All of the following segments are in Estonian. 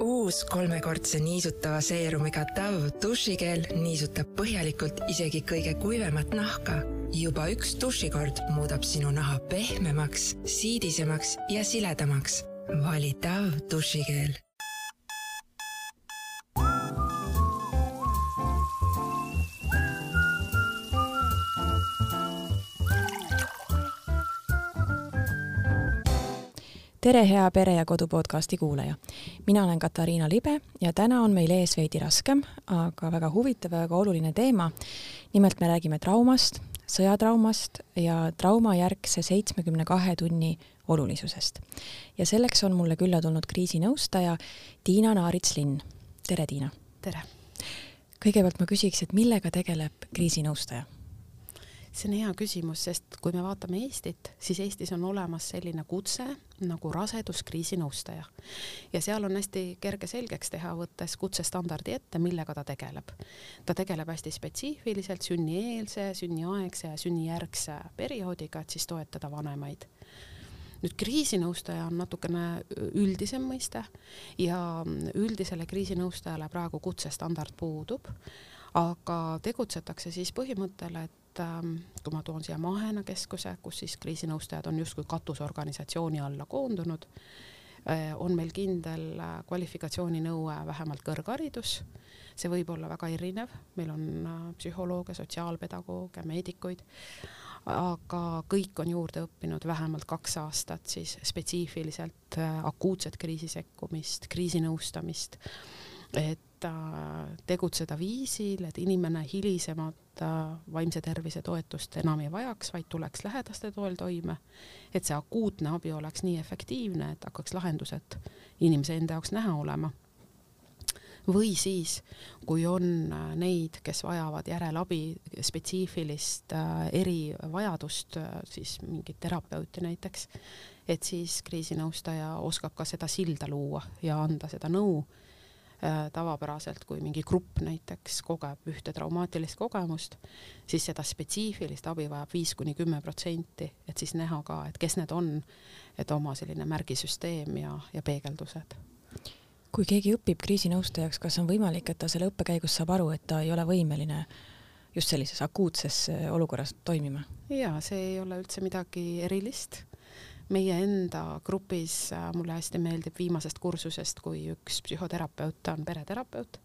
uus kolmekordse niisutava seerumiga Dove dušikeel niisutab põhjalikult isegi kõige kuivemat nahka. juba üks dušikord muudab sinu naha pehmemaks, siidisemaks ja siledamaks. vali Dove dušikeel tere, hea Pere ja Kodu podcasti kuulaja. mina olen Katariina Libe ja täna on meil ees veidi raskem, aga väga huvitav ja väga oluline teema. nimelt me räägime traumast, sõjatraumast ja traumajärgse seitsmekümne kahe tunni olulisusest. ja selleks on mulle külla tulnud kriisinõustaja Tiina Naarits-Linn. tere, Tiina! tere! kõigepealt ma küsiks, et millega tegeleb kriisinõustaja see on hea küsimus, sest kui me vaatame Eestit, siis Eestis on olemas selline kutse nagu raseduskriisi nõustaja ja seal on hästi kerge selgeks teha, võttes kutsestandardi ette, millega ta tegeleb. ta tegeleb hästi spetsiifiliselt sünnieelse, sünniaegse ja sünnijärgse perioodiga, et siis toetada vanemaid nüüd kriisinõustaja on natukene üldisem mõiste ja üldisele kriisinõustajale praegu kutsestandard puudub, aga tegutsetakse siis põhimõttel, et et ähm, kui ma toon siia Mahena keskuse, kus siis kriisinõustajad on justkui katusorganisatsiooni alla koondunud, äh, on meil kindel äh, kvalifikatsiooninõue vähemalt kõrgharidus, see võib olla väga erinev, meil on äh, psühholooge, sotsiaalpedagooge, meedikuid, aga kõik on juurde õppinud vähemalt kaks aastat siis spetsiifiliselt akuutset kriisi sekkumist, kriisinõustamist, et tegutseda viisil, et inimene hilisemat vaimse tervise toetust enam ei vajaks, vaid tuleks lähedaste toel toime. et see akuutne abi oleks nii efektiivne, et hakkaks lahendused inimese enda jaoks näha olema. või siis, kui on neid, kes vajavad järelabi, spetsiifilist äh, erivajadust, äh, siis mingit terapeuti näiteks, et siis kriisinõustaja oskab ka seda silda luua ja anda seda nõu Äh, tavapäraselt, kui mingi grupp näiteks kogeb ühte traumaatilist kogemust, siis seda spetsiifilist abi vajab viis kuni kümme protsenti, et siis näha ka, et kes need on, et oma selline märgisüsteem ja, ja peegeldused kui keegi õpib kriisinõustajaks, kas on võimalik, et ta selle õppe käigus saab aru, et ta ei ole võimeline just sellises akuutses olukorras toimima? jaa, see ei ole üldse midagi erilist meie enda grupis äh, mulle hästi meeldib viimasest kursusest, kui üks psühhoterapeut, ta on pereterapeut,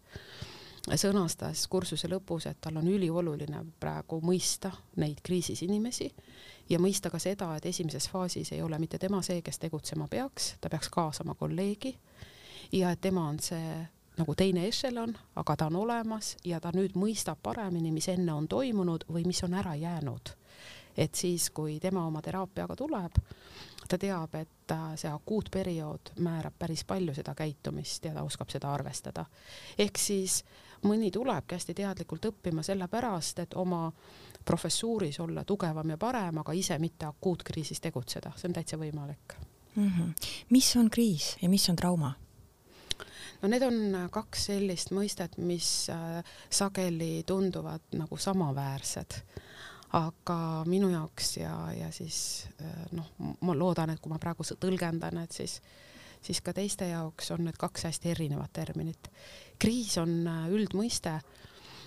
sõnastas kursuse lõpus, et tal on ülioluline praegu mõista neid kriisis inimesi ja mõista ka seda, et esimeses faasis ei ole mitte tema see, kes tegutsema peaks, ta peaks kaasama kolleegi ja et tema on see nagu teine ešelon, aga ta on olemas ja ta nüüd mõistab paremini, mis enne on toimunud või mis on ära jäänud. Et siis, kui tema oma teraapiaga tuleb, ta teab, et see akuutperiood määrab päris palju seda käitumist ja ta oskab seda arvestada. ehk siis mõni tulebki hästi teadlikult õppima sellepärast, et oma professuuris olla tugevam ja parem, aga ise mitte akuutkriisis tegutseda, see on täitsa võimalik mm. -hmm. mis on kriis ja mis on trauma? no need on kaks sellist mõistet, mis äh, sageli tunduvad nagu samaväärsed aga minu jaoks ja, ja siis äh, noh, ma loodan, et kui ma praegu tõlgendan, et siis, siis ka teiste jaoks on need kaks hästi erinevat terminit. kriis on äh, üldmõiste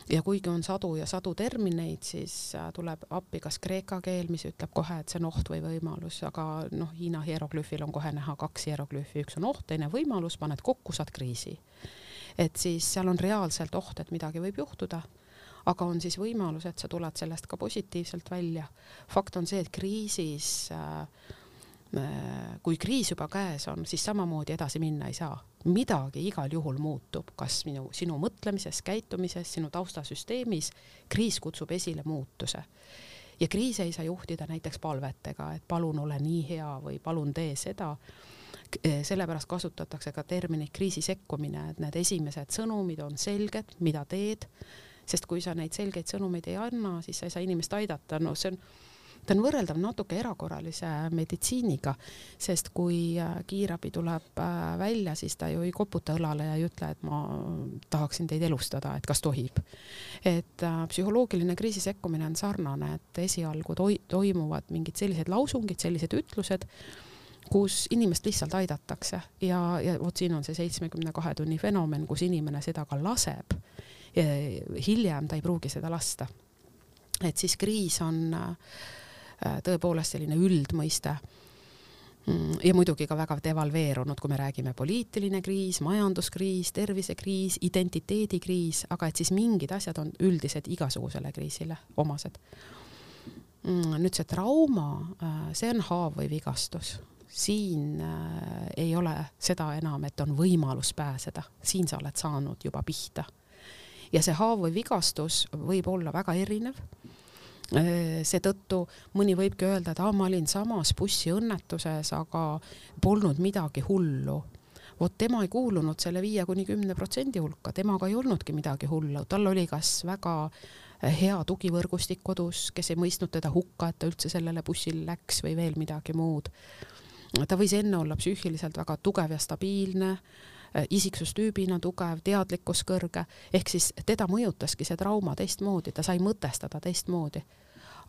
ja kuigi on sadu ja sadu termineid, siis äh, tuleb appi kas kreeka keel, mis ütleb kohe, et see on oht või võimalus, aga noh, Hiina hieroglüüfil on kohe näha kaks hieroglüüfi, üks on oht, teine võimalus, paned kokku, saad kriisi. et siis seal on reaalselt oht, et midagi võib juhtuda aga on siis võimalus, et sa tuled sellest ka positiivselt välja. fakt on see, et kriisis äh, äh, kui kriis juba käes on, siis samamoodi edasi minna ei saa. midagi igal juhul muutub, kas minu, sinu mõtlemises, käitumises, sinu taustasüsteemis. kriis kutsub esile muutuse. ja kriise ei saa juhtida näiteks palvetega, et palun ole nii hea või palun tee seda sellepärast kasutatakse ka terminit kriisi sekkumine, et need esimesed sõnumid on selged, mida teed sest kui sa neid selgeid sõnumeid ei anna, siis sa ei saa inimest aidata, no see on ta on võrreldav natuke erakorralise meditsiiniga, sest kui äh, kiirabi tuleb äh, välja, siis ta ju ei koputa õlale ja ei ütle, et ma tahaksin teid elustada, et kas tohib. et äh, psühholoogiline kriisi sekkumine on sarnane, et esialgu toi toimuvad mingid sellised lausungid, sellised ütlused, kus inimest lihtsalt aidatakse ja, ja vot siin on see seitsmekümne kahe tunni fenomen, kus inimene seda ka laseb. Hiljem ta ei pruugi seda lasta. et siis kriis on äh, tõepoolest selline üldmõiste mm, ja muidugi ka väga devalveerunud, kui me räägime poliitiline kriis, majanduskriis, tervisekriis, identiteedikriis, aga et siis mingid asjad on üldised igasugusele kriisile omased. Mm, nüüd see trauma, äh, see on haav või vigastus siin äh, ei ole seda enam, et on võimalus pääseda, siin sa oled saanud juba pihta. Ja see haav või vigastus võib olla väga erinev. Äh, seetõttu mõni võibki öelda, et aa, ma olin samas bussiõnnetuses, aga polnud midagi hullu. vot tema ei kuulunud selle viie kuni kümne protsendi hulka, temaga ei olnudki midagi hullu, tal oli kas väga hea tugivõrgustik kodus, kes ei mõistnud teda hukka, et ta üldse sellele bussile läks või veel midagi muud. Ta võis enne olla psüühiliselt väga tugev ja stabiilne, äh, isiksustüübina tugev, teadlikkus kõrge, ehk siis teda mõjutaski see trauma teistmoodi, ta sai mõtestada teistmoodi.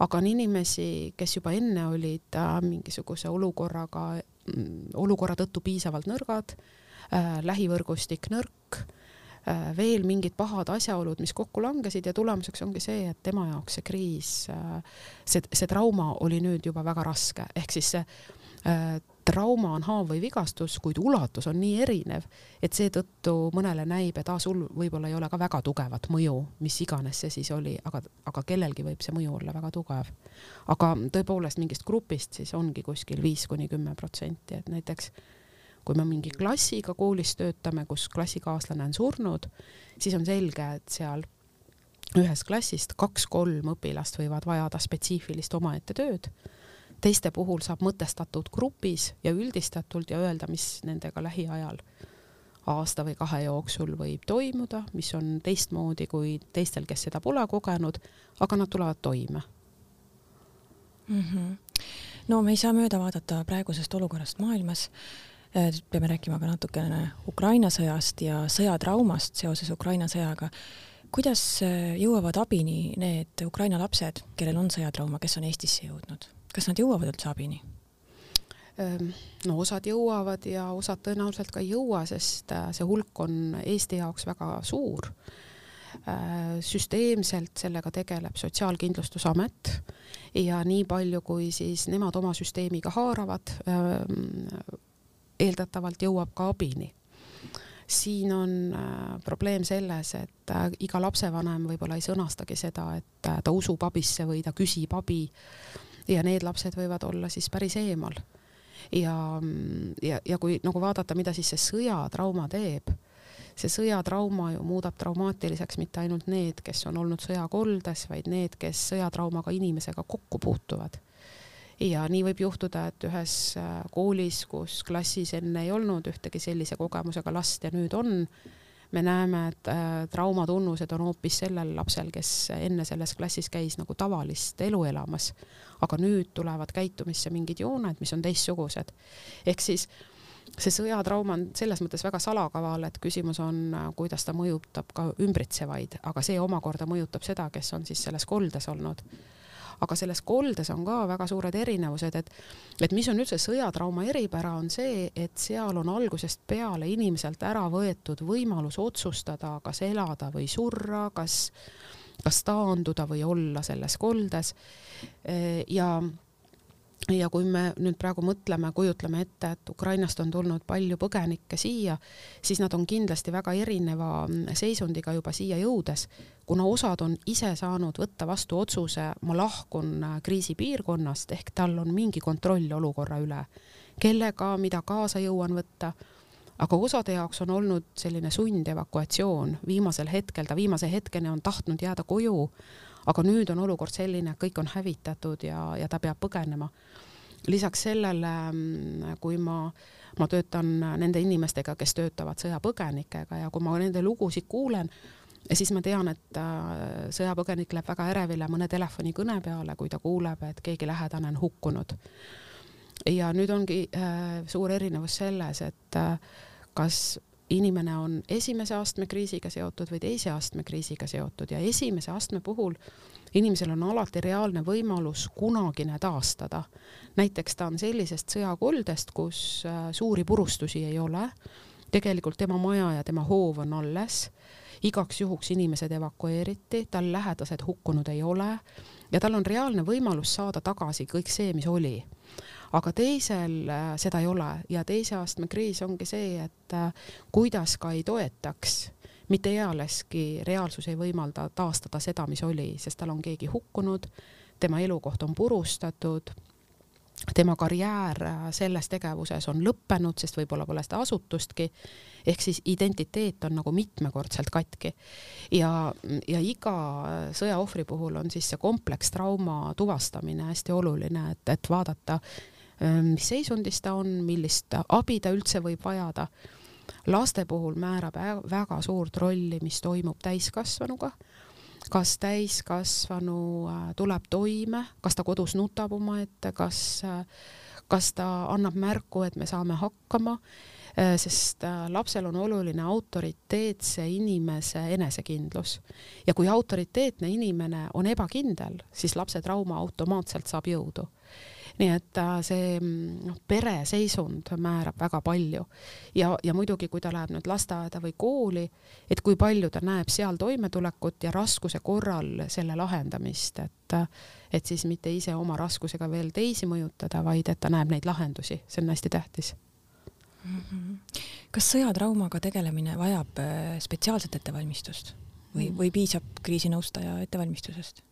aga on inimesi, kes juba enne olid äh, mingisuguse olukorraga, mm, olukorra tõttu piisavalt nõrgad, äh, lähivõrgustik nõrk veel mingid pahad asjaolud, mis kokku langesid ja tulemuseks ongi see, et tema jaoks see kriis, see, see trauma oli nüüd juba väga raske, ehk siis see Äh, trauma on haav või vigastus, kuid ulatus on nii erinev, et seetõttu mõnele näib, et aa, sul võib-olla ei ole ka väga tugevat mõju, mis iganes see siis oli, aga, aga kellelgi võib see mõju olla väga tugev. aga tõepoolest mingist grupist siis ongi kuskil viis kuni kümme protsenti, et näiteks kui me mingi klassiga koolis töötame, kus klassikaaslane on surnud, siis on selge, et seal ühest klassist kaks-kolm õpilast võivad vajada spetsiifilist omaette tööd teiste puhul saab mõtestatud grupis ja üldistatult ja öelda, mis nendega lähiajal aasta või kahe jooksul võib toimuda, mis on teistmoodi kui teistel, kes seda pole kogenud, aga nad tulevad toime mm. -hmm. no me ei saa mööda vaadata praegusest olukorrast maailmas. Äh, peame rääkima ka natukene Ukraina sõjast ja sõjatraumast seoses Ukraina sõjaga. kuidas äh, jõuavad abini need Ukraina lapsed, kellel on sõjatrauma, kes on Eestisse jõudnud? Kas nad jõuavad üldse abini? No osad jõuavad ja osad tõenäoliselt ka ei jõua, sest äh, see hulk on Eesti jaoks väga suur. Äh, süsteemselt sellega tegeleb Sotsiaalkindlustusamet ja nii palju, kui siis nemad oma süsteemiga haaravad, eeldatavalt jõuab ka abini siin on äh, probleem selles, et iga lapsevanem võib-olla ei sõnastagi seda, et ta usub abisse või ta küsib abi ja need lapsed võivad olla siis päris eemal. ja, ja, ja kui nagu vaadata, mida siis see sõjatrauma teeb, see sõjatrauma ju muudab traumaatiliseks mitte ainult need, kes on olnud sõjakoldes, vaid need, kes sõjatraumaga inimesega kokku puutuvad ja nii võib juhtuda, et ühes äh, koolis, kus klassis enne ei olnud ühtegi sellise kogemusega last ja nüüd on, me näeme, et äh, traumatunnused on hoopis sellel lapsel, kes enne selles klassis käis nagu tavalist elu elamas. aga nüüd tulevad käitumisse mingid jooned, mis on teistsugused. ehk siis see sõjatrauma on selles mõttes väga salakaval, et küsimus on, äh, kuidas ta mõjutab ka ümbritsevaid, aga see omakorda mõjutab seda, kes on siis selles koldes olnud aga selles koldes on ka väga suured erinevused, et, et mis on üldse sõjatrauma eripära, on see, et seal on algusest peale inimeselt ära võetud võimalus otsustada, kas elada või surra, kas, kas taanduda või olla selles koldes. Ja ja kui me nüüd praegu mõtleme, kujutleme ette, et Ukrainast on tulnud palju põgenikke siia, siis nad on kindlasti väga erineva seisundiga juba siia jõudes, kuna osad on ise saanud võtta vastu otsuse, ma lahkun kriisipiirkonnast, ehk tal on mingi kontroll olukorra üle, kellega, mida kaasa jõuan võtta, aga osade jaoks on olnud selline sundevakuatsioon, viimasel hetkel, ta viimase hetkeni on tahtnud jääda koju, aga nüüd on olukord selline, kõik on hävitatud ja, ja ta peab põgenema lisaks sellele, mm, kui ma, ma töötan nende inimestega, kes töötavad sõjapõgenikega ja kui ma nende lugusid kuulen, siis ma tean, et äh, sõjapõgenik läheb väga ärevile mõne telefonikõne peale, kui ta kuuleb, et keegi lähedane on hukkunud. ja nüüd ongi äh, suur erinevus selles, et äh, kas inimene on esimese astme kriisiga seotud või teise astme kriisiga seotud ja esimese astme puhul inimesel on alati reaalne võimalus kunagine taastada. näiteks ta on sellisest sõjakoldest, kus äh, suuri purustusi ei ole, tegelikult tema maja ja tema hoov on alles, igaks juhuks inimesed evakueeriti, tal lähedased hukkunud ei ole ja tal on reaalne võimalus saada tagasi kõik see, mis oli. Aga teisel äh, seda ei ole ja teise astme kriis ongi see, et äh, kuidas ka ei toetaks, mitte ealeski reaalsus ei võimalda taastada seda, mis oli, sest tal on keegi hukkunud, tema elukoht on purustatud tema karjäär äh, selles tegevuses on lõppenud, sest võib-olla pole seda asutustki, ehk siis identiteet on nagu mitmekordselt katki. ja, ja iga sõjaohvri puhul on siis see komplekstrauma tuvastamine hästi oluline, et, et vaadata, mis seisundis ta on, millist abi ta üldse võib vajada. Laste puhul määrab väga suurt rolli, mis toimub täiskasvanuga. kas täiskasvanu äh, tuleb toime, kas ta kodus nutab omaette, kas, äh, kas ta annab märku, et me saame hakkama äh, sest lapsel on oluline autoriteetse inimese enesekindlus ja kui autoriteetne inimene on ebakindel, siis lapse trauma automaatselt saab jõudu nii et see noh, pere seisund määrab väga palju ja, ja muidugi, kui ta läheb nüüd lasteaeda või kooli, et kui palju ta näeb seal toimetulekut ja raskuse korral selle lahendamist, et et siis mitte ise oma raskusega veel teisi mõjutada, vaid et ta näeb neid lahendusi, see on hästi tähtis mm. -hmm. kas sõjatraumaga tegelemine vajab äh, spetsiaalset ettevalmistust või, või piisab kriisinõustaja ettevalmistusest?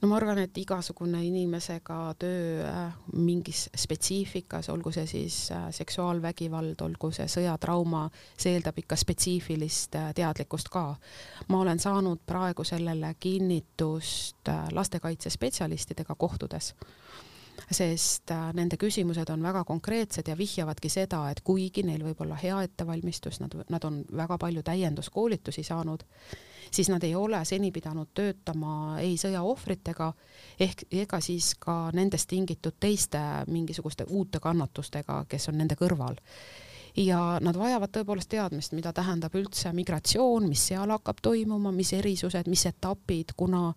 No ma arvan, et igasugune inimesega töö äh, mingis spetsiifikas, olgu see siis äh, seksuaalvägivald, olgu see sõjatrauma, see eeldab ikka spetsiifilist äh, teadlikkust ka. ma olen saanud praegu sellele kinnitust lastekaitsespetsialistidega kohtudes sest nende küsimused on väga konkreetsed ja vihjavadki seda, et kuigi neil võib olla hea ettevalmistus, nad, nad on väga palju täienduskoolitusi saanud, siis nad ei ole seni pidanud töötama ei sõjaohvritega ehk ega siis ka nendest tingitud teiste mingisuguste uute kannatustega, kes on nende kõrval. Ja nad vajavad tõepoolest teadmist, mida tähendab üldse migratsioon, mis seal hakkab toimuma, mis erisused, mis etapid, kuna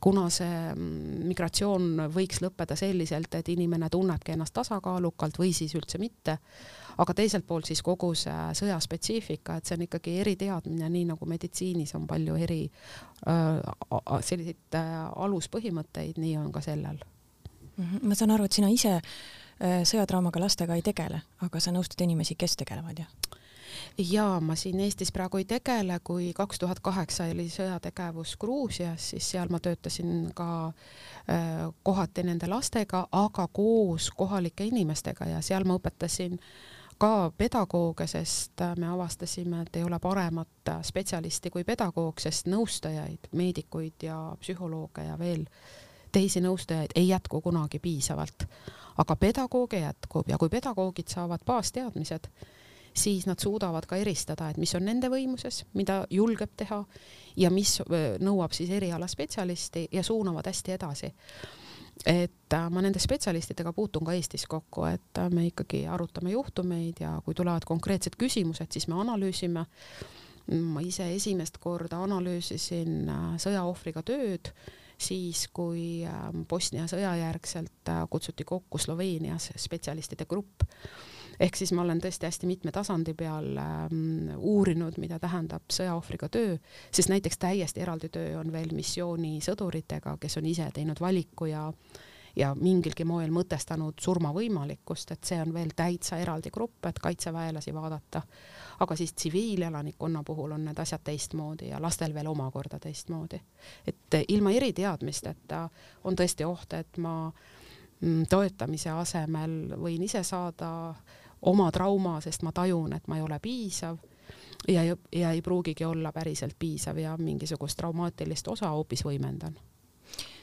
kuna see mm, migratsioon võiks lõppeda selliselt, et inimene tunnebki ennast tasakaalukalt või siis üldse mitte aga teiselt poolt siis kogu see sõjaspetsiifika, et see on ikkagi eriteadmine, nii nagu meditsiinis on palju eri äh, selliseid äh, aluspõhimõtteid, nii on ka sellel. Mhm. ma saan aru, et sina ise äh, sõjatraumaga lastega ei tegele, aga sa nõustad inimesi, kes tegelevad, jah? Jaa, ma siin Eestis praegu ei tegele, kui kaks tuhat kaheksa oli sõjategevus Gruusias, siis seal ma töötasin ka äh, kohati nende lastega, aga koos kohalike inimestega ja seal ma õpetasin ka pedagooge, sest äh, me avastasime, et ei ole paremat äh, spetsialisti kui pedagoog, sest nõustajaid, meedikuid ja psühholooge ja veel teisi nõustajaid ei jätku kunagi piisavalt. aga pedagooge jätkub ja kui pedagoogid saavad baasteadmised, siis nad suudavad ka eristada, et mis on nende võimuses, mida julgeb teha ja mis nõuab siis erialaspetsialisti ja suunavad hästi edasi et äh, ma nende spetsialistidega puutun ka Eestis kokku, et äh, me ikkagi arutame juhtumeid ja kui tulevad konkreetsed küsimused, siis me analüüsime. ma ise esimest korda analüüsisin äh, sõjaohvriga tööd siis, kui Bosnia sõjajärgselt kutsuti kokku Sloveenias spetsialistide grupp ehk siis ma olen tõesti hästi mitme tasandi peal ähm, uurinud, mida tähendab sõjaohvriga töö, sest näiteks täiesti eraldi töö on veel missioonisõduritega, kes on ise teinud valiku ja ja mingilgi moel mõtestanud surma võimalikkust, et see on veel täitsa eraldi grupp, et kaitseväelasi vaadata. aga siis tsiviilelanikkonna puhul on need asjad teistmoodi ja lastel veel omakorda teistmoodi. et ilma eriteadmisteta on tõesti oht, et ma mm, toetamise asemel võin ise saada oma trauma, sest ma tajun, et ma ei ole piisav ja, ja ei pruugigi olla päriselt piisav ja mingisugust traumaatilist osa hoopis võimendan.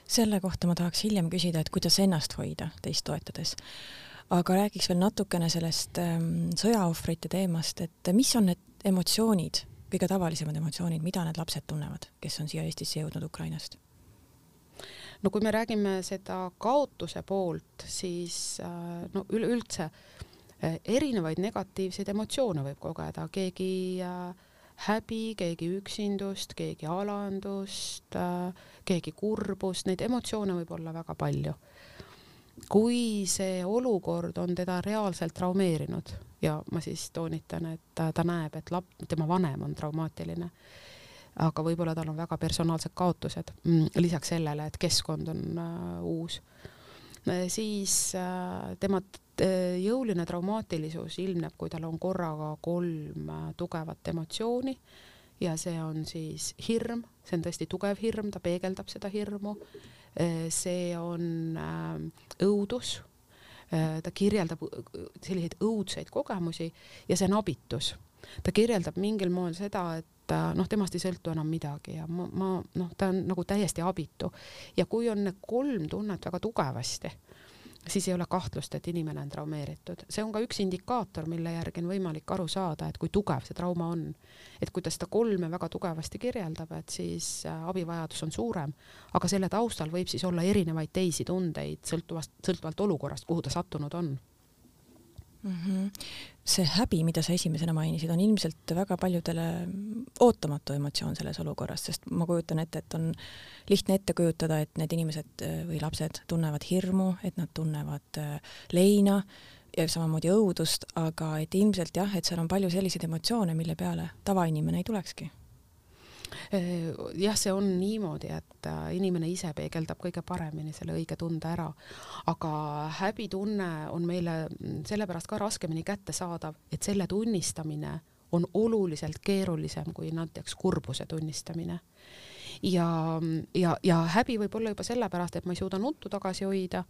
selle kohta ma tahaks hiljem küsida, et kuidas ennast hoida teist toetades. aga räägiks veel natukene sellest ähm, sõjaohvrite teemast, et mis on need emotsioonid, kõige tavalisemad emotsioonid, mida need lapsed tunnevad, kes on siia Eestisse jõudnud Ukrainast? no kui me räägime seda kaotuse poolt, siis äh, no üleüldse erinevaid negatiivseid emotsioone võib kogeda, keegi häbi, keegi üksindust, keegi alandust, keegi kurbust, neid emotsioone võib olla väga palju. kui see olukord on teda reaalselt traumeerinud ja ma siis toonitan, et ta näeb, et lap-, tema vanem on traumaatiline, aga võib-olla tal on väga personaalsed kaotused, mm, lisaks sellele, et keskkond on äh, uus, siis äh, tema äh, jõuline traumaatilisus ilmneb, kui tal on korraga kolm äh, tugevat emotsiooni ja see on siis hirm, see on tõesti tugev hirm, ta peegeldab seda hirmu, äh, see on õudus. Ta kirjeldab selliseid õudseid kogemusi ja see on abitus. ta kirjeldab mingil moel seda, et noh, temast ei sõltu enam midagi ja ma, ma noh, ta on nagu täiesti abitu. Ja kui on need kolm tunnet väga tugevasti siis ei ole kahtlust, et inimene on traumeeritud. see on ka üks indikaator, mille järgi on võimalik aru saada, et kui tugev see trauma on. et kui ta seda kolme väga tugevasti kirjeldab, et siis äh, abivajadus on suurem, aga selle taustal võib siis olla erinevaid teisi tundeid sõltuvast, sõltuvalt olukorrast, kuhu ta sattunud on mm. -hmm. See häbi, mida sa esimesena mainisid, on ilmselt väga paljudele ootamatu emotsioon selles olukorras, sest ma kujutan ette, et on lihtne ette kujutada, et need inimesed äh, või lapsed tunnevad hirmu, et nad tunnevad äh, leina ja samamoodi õudust, aga et ilmselt jah, et seal on palju selliseid emotsioone, mille peale tavainimene ei tulekski jah, see on niimoodi, et äh, inimene ise peegeldab kõige paremini selle õige tunde ära, aga häbitunne on meile sellepärast ka raskemini kättesaadav, et selle tunnistamine on oluliselt keerulisem kui näiteks kurbuse tunnistamine. Ja, ja, ja häbi võib olla juba sellepärast, et ma ei suuda nuttu tagasi hoida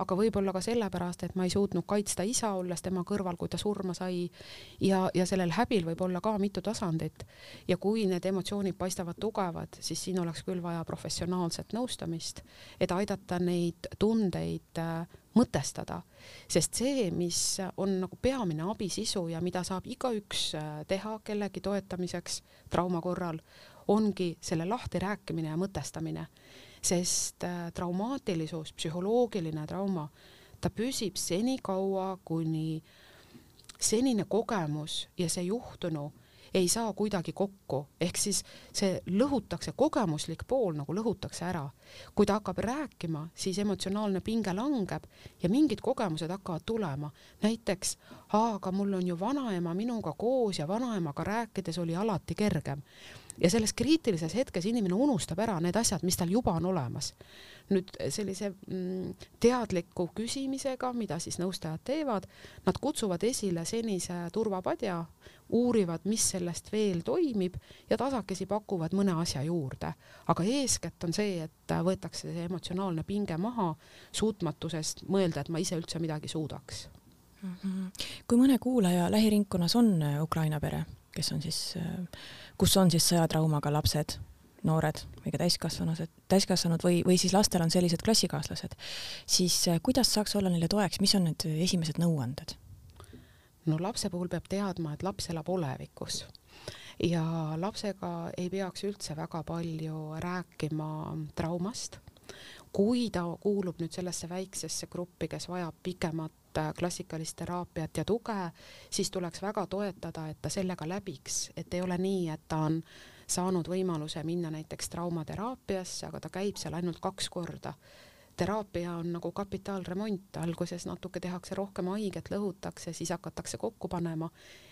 aga võib-olla ka sellepärast, et ma ei suutnud kaitsta isa, olles tema kõrval, kui ta surma sai. ja, ja sellel häbil võib olla ka mitu tasandit. Ja kui need emotsioonid paistavad tugevad, siis siin oleks küll vaja professionaalset nõustamist, et aidata neid tundeid äh, mõtestada, sest see, mis on nagu peamine abi sisu ja mida saab igaüks äh, teha kellegi toetamiseks trauma korral, ongi selle lahtirääkimine ja mõtestamine sest äh, traumaatilisus, psühholoogiline trauma, ta püsib senikaua, kuni senine kogemus ja see juhtunu ei saa kuidagi kokku, ehk siis see lõhutakse, kogemuslik pool nagu lõhutakse ära. kui ta hakkab rääkima, siis emotsionaalne pinge langeb ja mingid kogemused hakkavad tulema. näiteks, aga mul on ju vanaema minuga koos ja vanaemaga rääkides oli alati kergem ja selles kriitilises hetkes inimene unustab ära need asjad, mis tal juba on olemas. nüüd sellise mm, teadliku küsimisega, mida siis nõustajad teevad, nad kutsuvad esile senise turvapadja, uurivad, mis sellest veel toimib ja tasakesi pakuvad mõne asja juurde. aga eeskätt on see, et võetakse see emotsionaalne pinge maha suutmatusest mõelda, et ma ise üldse midagi suudaks. -hmm. kui mõne kuulaja lähiringkonnas on Ukraina pere, kes on siis äh, kus on siis sõjatraumaga lapsed, noored või ka täiskasvanud, täiskasvanud või, või siis lastel on sellised klassikaaslased, siis äh, kuidas saaks olla neile toeks, mis on need esimesed nõuanded? no lapse puhul peab teadma, et laps elab olevikus ja lapsega ei peaks üldse väga palju rääkima traumast. kui ta kuulub nüüd sellesse väiksesse gruppi, kes vajab pikemat klassikalist teraapiat ja tuge, siis tuleks väga toetada, et ta sellega läbiks, et ei ole nii, et ta on saanud võimaluse minna näiteks traumateraapiasse, aga ta käib seal ainult kaks korda. teraapia on nagu kapitaalremont, alguses natuke tehakse rohkem haiget, lõhutakse, siis hakatakse kokku panema,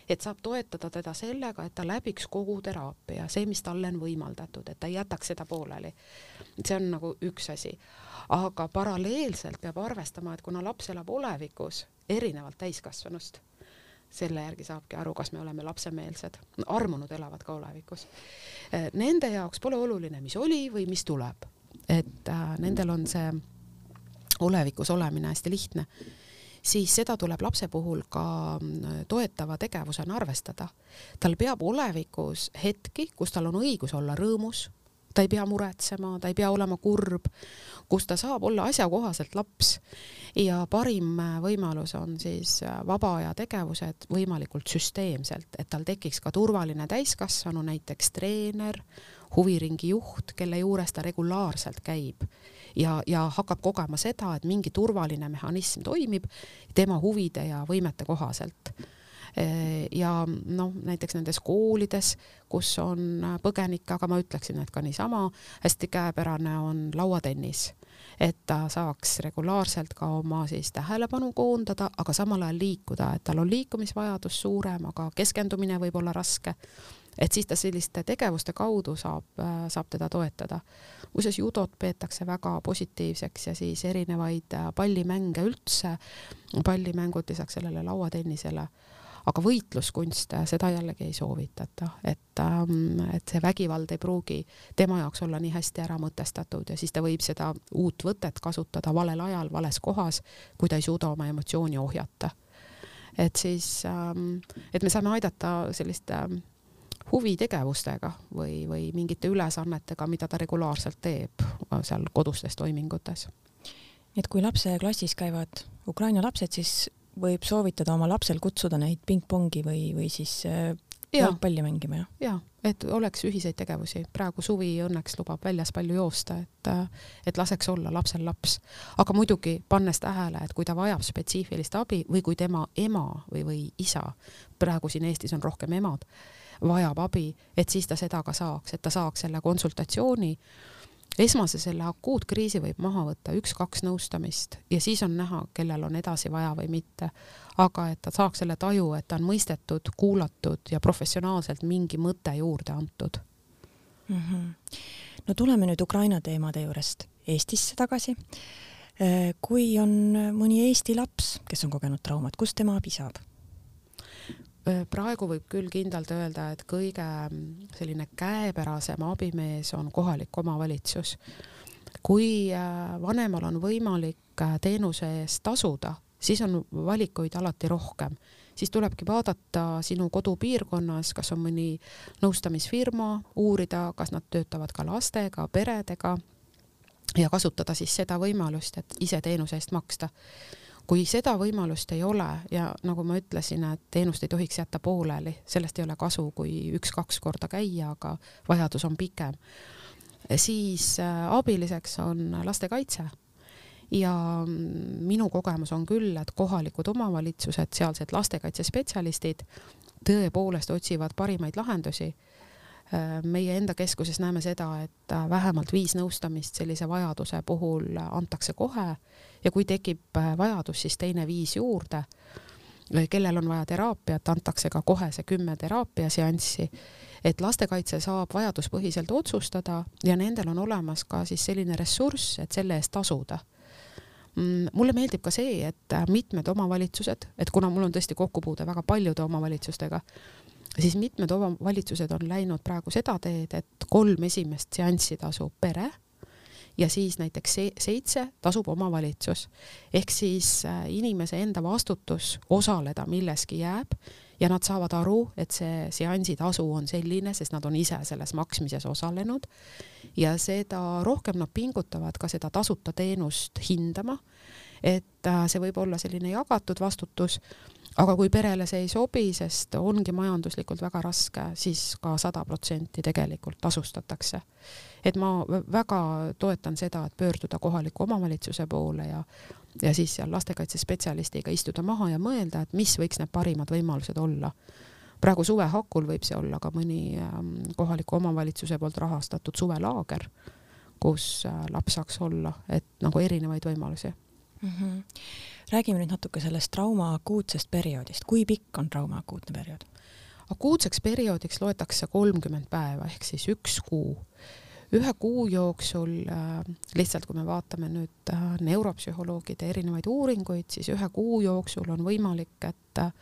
et saab toetada teda sellega, et ta läbiks kogu teraapia, see, mis talle on võimaldatud, et ta ei jätaks seda pooleli. see on nagu üks asi aga paralleelselt peab arvestama, et kuna laps elab olevikus erinevalt täiskasvanust, selle järgi saabki aru, kas me oleme lapsemeelsed, armunud elavad ka olevikus. Eh, nende jaoks pole oluline, mis oli või mis tuleb, et äh, nendel on see olevikus olemine hästi lihtne, siis seda tuleb lapse puhul ka mm, toetava tegevusena arvestada. tal peab olevikus hetki, kus tal on õigus olla rõõmus ta ei pea muretsema, ta ei pea olema kurb, kus ta saab olla asjakohaselt laps. ja parim võimalus on siis vaba aja tegevused võimalikult süsteemselt, et tal tekiks ka turvaline täiskasvanu, näiteks treener, huviringi juht, kelle juures ta regulaarselt käib ja, ja hakkab kogema seda, et mingi turvaline mehhanism toimib tema huvide ja võimete kohaselt. Ja noh, näiteks nendes koolides, kus on põgenikke, aga ma ütleksin, et ka niisama hästi käepärane on lauatennis, et ta saaks regulaarselt ka oma siis tähelepanu koondada, aga samal ajal liikuda, et tal on liikumisvajadus suurem, aga keskendumine võib olla raske et siis ta selliste tegevuste kaudu saab, saab teda toetada. muuseas, judot peetakse väga positiivseks ja siis erinevaid pallimänge üldse, pallimängud lisaks sellele lauatennisele aga võitluskunste, seda jällegi ei soovitata, et, ähm, et see vägivald ei pruugi tema jaoks olla nii hästi ära mõtestatud ja siis ta võib seda uut võtet kasutada valel ajal, vales kohas, kui ta ei suuda oma emotsiooni ohjata. et siis, ähm, et me saame aidata selliste ähm, huvitegevustega või, või mingite ülesannetega, mida ta regulaarselt teeb seal kodustes toimingutes. nii et kui lapse klassis käivad Ukraina lapsed, siis võib soovitada oma lapsel kutsuda neid pingpongi või, või siis äh, jalgpalli mängima, jah? jaa, et oleks ühiseid tegevusi. praegu suvi õnneks lubab väljas palju joosta, et, äh, et laseks olla lapsel laps. aga muidugi pannes tähele, et kui ta vajab spetsiifilist abi või kui tema ema või, või isa, praegu siin Eestis on rohkem emad, vajab abi, et siis ta seda ka saaks, et ta saaks selle konsultatsiooni esmase selle akuutkriisi võib maha võtta üks-kaks nõustamist ja siis on näha, kellel on edasi vaja või mitte. aga et ta saaks selle taju, et ta on mõistetud, kuulatud ja professionaalselt mingi mõte juurde antud mm. -hmm. no tuleme nüüd Ukraina teemade juurest Eestisse tagasi. Äh, kui on mõni Eesti laps, kes on kogenud traumat, kust tema abi saab? Praegu võib küll kindlalt öelda, et kõige selline käepärasem abimees on kohalik omavalitsus. kui äh, vanemal on võimalik äh, teenuse eest tasuda, siis on valikuid alati rohkem, siis tulebki vaadata sinu kodupiirkonnas, kas on mõni nõustamisfirma, uurida, kas nad töötavad ka lastega, peredega ja kasutada siis seda võimalust, et ise teenuse eest maksta kui seda võimalust ei ole ja nagu ma ütlesin, et teenust ei tohiks jätta pooleli, sellest ei ole kasu, kui üks-kaks korda käia, aga vajadus on pikem, siis äh, abiliseks on lastekaitse. Ja minu kogemus on küll, et kohalikud omavalitsused, sealsed lastekaitsespetsialistid tõepoolest otsivad parimaid lahendusi meie enda keskuses näeme seda, et äh, vähemalt viis nõustamist sellise vajaduse puhul antakse kohe ja kui tekib äh, vajadus, siis teine viis juurde. kellel on vaja teraapiat, antakse ka kohe see kümme teraapiaseanssi. et lastekaitse saab vajaduspõhiselt otsustada ja nendel on olemas ka siis selline ressurss, et selle eest tasuda mm, mulle meeldib ka see, et mitmed omavalitsused, et kuna mul on tõesti kokkupuude väga paljude omavalitsustega, siis mitmed omavalitsused on läinud praegu seda teed, et kolm esimest seanssi tasub pere ja siis näiteks seitse tasub omavalitsus. ehk siis äh, inimese enda vastutus osaleda milleski jääb ja nad saavad aru, et see seansi tasu on selline, sest nad on ise selles maksmises osalenud ja seda rohkem nad pingutavad ka seda tasuta teenust hindama. Et äh, see võib olla selline jagatud vastutus aga kui perele see ei sobi, sest ongi majanduslikult väga raske, siis ka sada protsenti tegelikult tasustatakse. et ma väga toetan seda, et pöörduda kohaliku omavalitsuse poole ja ja siis seal lastekaitsespetsialistiga istuda maha ja mõelda, et mis võiks need parimad võimalused olla. praegu suve hakul võib see olla ka mõni ähm, kohaliku omavalitsuse poolt rahastatud suvelaager, kus äh, laps saaks olla, et nagu erinevaid võimalusi mm. -hmm räägime nüüd natuke sellest trauma akuutsest perioodist, kui pikk on trauma akuutne periood? akuutseks perioodiks loetakse kolmkümmend päeva ehk siis üks kuu. ühe kuu jooksul äh, lihtsalt, kui me vaatame nüüd äh, neuropsühholoogide erinevaid uuringuid, siis ühe kuu jooksul on võimalik, et äh,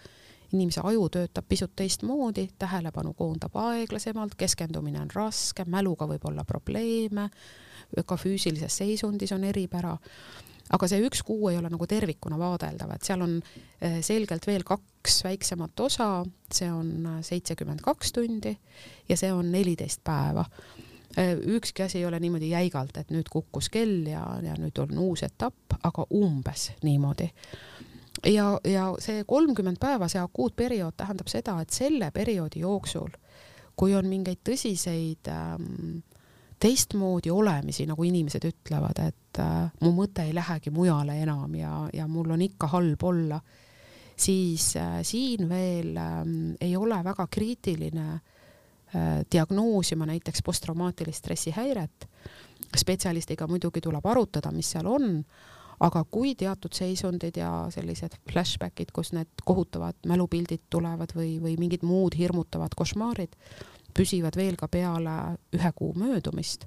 inimese aju töötab pisut teistmoodi, tähelepanu koondab aeglasemalt, keskendumine on raske, mäluga võib olla probleeme, ka füüsilises seisundis on eripära aga see üks kuu ei ole nagu tervikuna vaadeldav, et seal on eh, selgelt veel kaks väiksemat osa, see on eh, seitsekümmend kaks tundi ja see on neliteist päeva. ükski asi ei ole niimoodi jäigalt, et nüüd kukkus kell ja, ja nüüd on uus etapp, aga umbes niimoodi ja, ja see kolmkümmend päeva, see akuutperiood tähendab seda, et selle perioodi jooksul, kui on mingeid tõsiseid ähm, teistmoodi olemisi, nagu inimesed ütlevad, et äh, mu mõte ei lähegi mujale enam ja, ja mul on ikka halb olla, siis äh, siin veel äh, ei ole väga kriitiline äh, diagnoosima näiteks posttraumaatilist stressihäiret. spetsialistiga muidugi tuleb arutada, mis seal on, aga kui teatud seisundid ja sellised flashbackid, kus need kohutavad mälupildid tulevad või, või mingid muud hirmutavad košmaarid püsivad veel ka peale ühe kuu möödumist,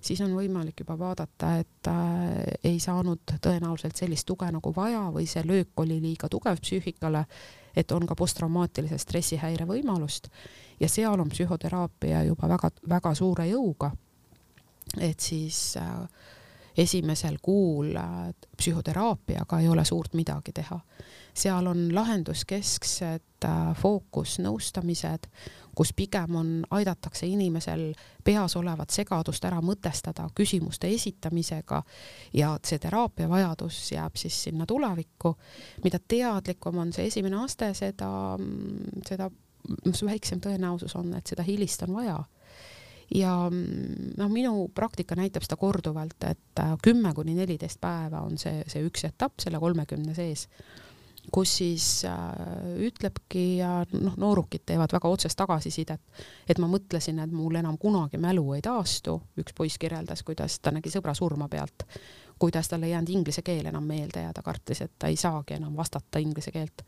siis on võimalik juba vaadata, et äh, ei saanud tõenäoliselt sellist tuge nagu vaja või see löök oli liiga tugev psüühikale, et on ka posttraumaatilise stressihäire võimalust ja seal on psühhoteraapia juba väga-väga suure jõuga. et siis äh, esimesel kuul äh, psühhoteraapiaga ei ole suurt midagi teha. Seal on lahenduskesksed äh, fookusnõustamised, kus pigem on, aidatakse inimesel peas olevat segadust ära mõtestada küsimuste esitamisega ja see teraapia vajadus jääb siis sinna tulevikku. mida teadlikum on see esimene aste, seda, seda väiksem tõenäosus on, et seda hilist on vaja ja noh, minu praktika näitab seda korduvalt, et äh, kümme kuni neliteist päeva on see, see üks etapp selle kolmekümne sees, kus siis äh, ütlebki ja noh, noorukid teevad väga otsest tagasisidet, et ma mõtlesin, et mul enam kunagi mälu ei taastu, üks poiss kirjeldas, kuidas ta nägi sõbra surma pealt, kuidas tal ei jäänud inglise keel enam meelde ja ta kartis, et ta ei saagi enam vastata inglise keelt.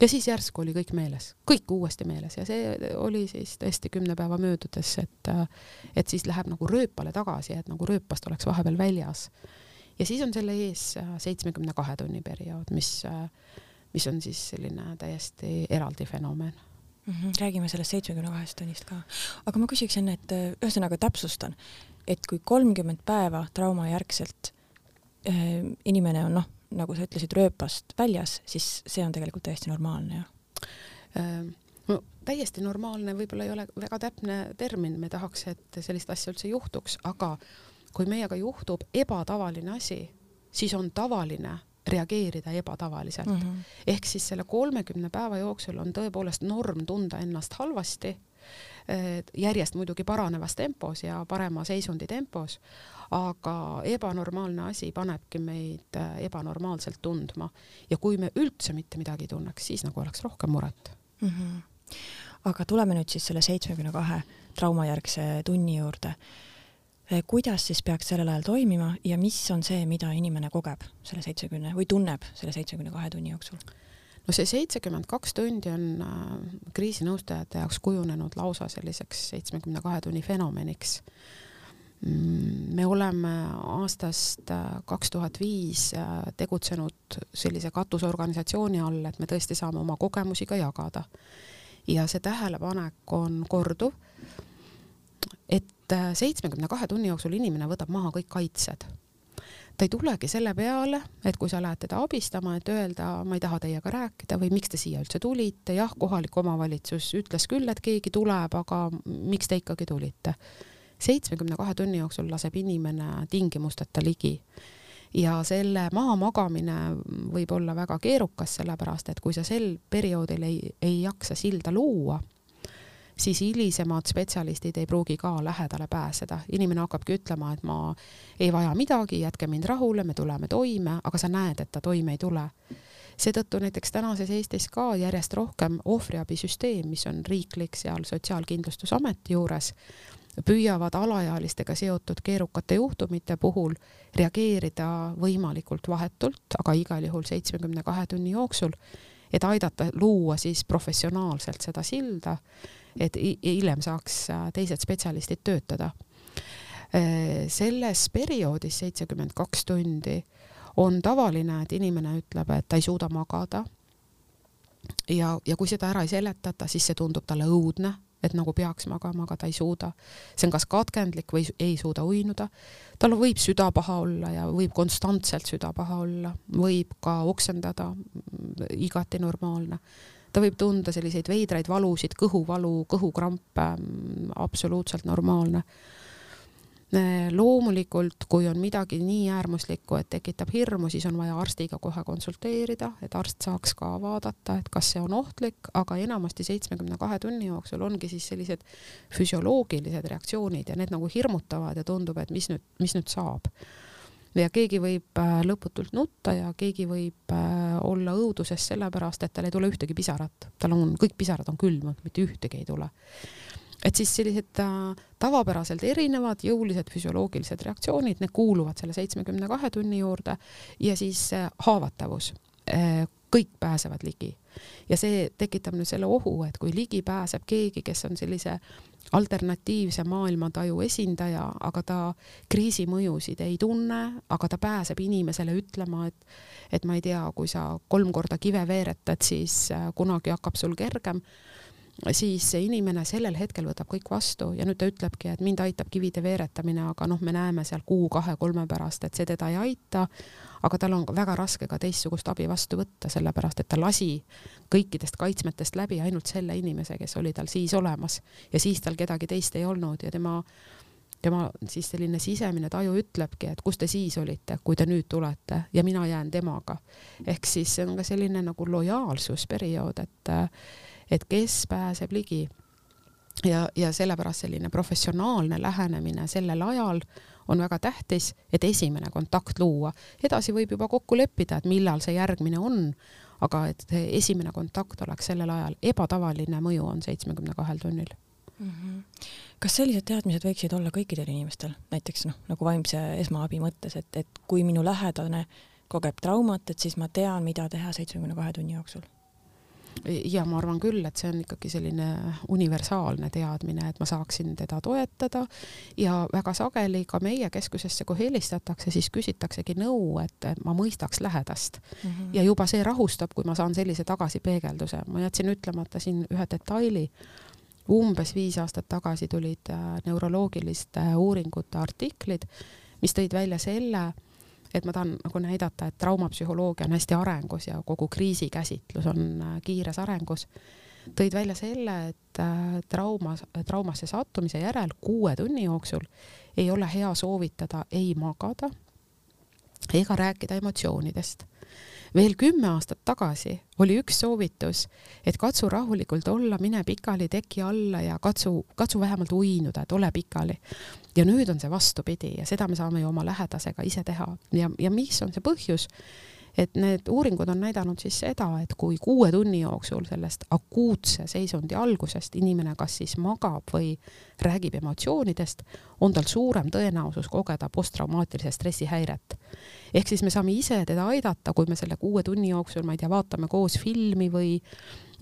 Ja siis järsku oli kõik meeles, kõik uuesti meeles. Ja see oli siis tõesti kümne päeva möödudes, et, et siis läheb nagu rööpale tagasi, et nagu rööpast oleks vahepeal väljas. Ja siis on selle ees seitsmekümne kahe tunni periood, mis, mis on siis selline täiesti eraldi fenomen mm. -hmm. räägime sellest seitsmekümne kahest tunnist ka, aga ma küsiks enne, et ühesõnaga täpsustan, et kui kolmkümmend päeva traumajärgselt äh, inimene on noh, nagu sa ütlesid, rööpast väljas, siis see on tegelikult täiesti normaalne, jah? Ehm, no täiesti normaalne võib-olla ei ole väga täpne termin, me tahaks, et sellist asja üldse juhtuks, aga kui meiega juhtub ebatavaline asi, siis on tavaline reageerida ebatavaliselt mm. -hmm. ehk siis selle kolmekümne päeva jooksul on tõepoolest norm tunda ennast halvasti, järjest muidugi paranevas tempos ja parema seisundi tempos, aga ebanormaalne asi panebki meid äh, ebanormaalselt tundma ja kui me üldse mitte midagi ei tunneks, siis nagu oleks rohkem muret mm. -hmm. aga tuleme nüüd siis selle seitsmekümne kahe traumajärgse tunni juurde. Äh, kuidas siis peaks sellel ajal toimima ja mis on see, mida inimene kogeb selle seitsmekümne või tunneb selle seitsmekümne kahe tunni jooksul? no see seitsekümmend kaks tundi on äh, kriisinõustajate jaoks kujunenud lausa selliseks seitsmekümne kahe tunni fenomeniks Mm, me oleme aastast äh, kaks tuhat viis äh, tegutsenud sellise katusorganisatsiooni all, et me tõesti saame oma kogemusi ka jagada. ja see tähelepanek on korduv, et äh, seitsmekümne kahe tunni jooksul inimene võtab maha kõik kaitsed. ta ei tulegi selle peale, et kui sa lähed teda abistama, et öelda, ma ei taha teiega rääkida või miks te siia üldse tulite, jah, kohalik omavalitsus ütles küll, et keegi tuleb, aga miks te ikkagi tulite? seitsmekümne kahe tunni jooksul laseb inimene tingimusteta ligi. Ja selle mahamagamine võib olla väga keerukas, sellepärast et kui sa sel perioodil ei, ei jaksa silda luua, siis hilisemad spetsialistid ei pruugi ka lähedale pääseda. inimene hakkabki ütlema, et ma ei vaja midagi, jätke mind rahule, me tuleme toime, aga sa näed, et ta toime ei tule. seetõttu näiteks tänases Eestis ka järjest rohkem ohvriabisüsteem, mis on riiklik seal Sotsiaalkindlustusameti juures, püüavad alaealistega seotud keerukate juhtumite puhul reageerida võimalikult vahetult, aga igal juhul seitsmekümne kahe tunni jooksul, et aidata luua siis professionaalselt seda silda, et hiljem saaks äh, teised spetsialistid töötada. Äh, selles perioodis seitsekümmend kaks tundi on tavaline, et inimene ütleb, et ta ei suuda magada ja, ja kui seda ära ei seletata, siis see tundub talle õudne et nagu peaks magama, aga ta ei suuda. see on kas katkendlik või ei suuda uinuda. tal võib süda paha olla ja võib konstantselt süda paha olla, võib ka oksendada, igati normaalne. Ta võib tunda selliseid veidraid valusid, kõhuvalu, kõhukrampe, absoluutselt normaalne. Loomulikult, kui on midagi nii äärmuslikku, et tekitab hirmu, siis on vaja arstiga kohe konsulteerida, et arst saaks ka vaadata, et kas see on ohtlik, aga enamasti seitsmekümne kahe tunni jooksul ongi siis sellised füsioloogilised reaktsioonid ja need nagu hirmutavad ja tundub, et mis nüüd, mis nüüd saab ja keegi võib äh, lõputult nutta ja keegi võib äh, olla õuduses sellepärast, et tal ei tule ühtegi pisarat, tal on, kõik pisarad on külmunud, mitte ühtegi ei tule. et siis sellised äh, tavapäraselt erinevad jõulised füsioloogilised reaktsioonid, need kuuluvad selle seitsmekümne kahe tunni juurde ja siis haavatavus kõik pääsevad ligi ja see tekitab nüüd selle ohu, et kui ligi pääseb keegi, kes on sellise alternatiivse maailmataju esindaja, aga ta kriisi mõjusid ei tunne, aga ta pääseb inimesele ütlema, et et ma ei tea, kui sa kolm korda kive veeretad, siis äh, kunagi hakkab sul kergem siis see inimene sellel hetkel võtab kõik vastu ja nüüd ta ütlebki, et mind aitab kivide veeretamine, aga noh, me näeme seal kuu-kahe-kolme pärast, et see teda ei aita, aga tal on väga raske ka teistsugust abi vastu võtta, sellepärast et ta lasi kõikidest kaitsmetest läbi ainult selle inimese, kes oli tal siis olemas ja siis tal kedagi teist ei olnud ja tema tema siis selline sisemine taju ütlebki, et kus te siis olite, kui te nüüd tulete ja mina jään temaga. ehk siis see on ka selline nagu lojaalsusperiood, et et kes pääseb ligi. ja, ja sellepärast selline professionaalne lähenemine sellel ajal on väga tähtis, et esimene kontakt luua. edasi võib juba kokku leppida, et millal see järgmine on, aga et esimene kontakt oleks sellel ajal, ebatavaline mõju on seitsmekümne kahel tunnil mm. -hmm. kas sellised teadmised võiksid olla kõikidel inimestel, näiteks noh, nagu vaimse esmaabi mõttes, et, et kui minu lähedane kogeb traumat, et siis ma tean, mida teha seitsmekümne kahe tunni jooksul? Ja ma arvan küll, et see on ikkagi selline universaalne teadmine, et ma saaksin teda toetada ja väga sageli ka meie keskusesse, kui helistatakse, siis küsitaksegi nõu, et ma mõistaks lähedast mm. -hmm. ja juba see rahustab, kui ma saan sellise tagasipeegelduse. ma jätsin ütlemata siin ühe detaili. umbes viis aastat tagasi tulid äh, neuroloogiliste uuringute artiklid, mis tõid välja selle, et ma tahan nagu näidata, et traumapsühholoogia on hästi arengus ja kogu kriisikäsitlus on äh, kiires arengus, tõid välja selle, et äh, traumas, traumasse sattumise järel kuue tunni jooksul ei ole hea soovitada ei magada ega rääkida emotsioonidest veel kümme aastat tagasi oli üks soovitus, et katsu rahulikult olla, mine pikali teki alla ja katsu, katsu vähemalt uinuda, et ole pikali. ja nüüd on see vastupidi ja seda me saame ju oma lähedasega ise teha ja, ja mis on see põhjus et need uuringud on näidanud siis seda, et kui kuue tunni jooksul sellest akuutse seisundi algusest inimene kas siis magab või räägib emotsioonidest, on tal suurem tõenäosus kogeda posttraumaatilise stressihäiret. Ehk siis me saame ise teda aidata, kui me selle kuue tunni jooksul, ma ei tea, vaatame koos filmi või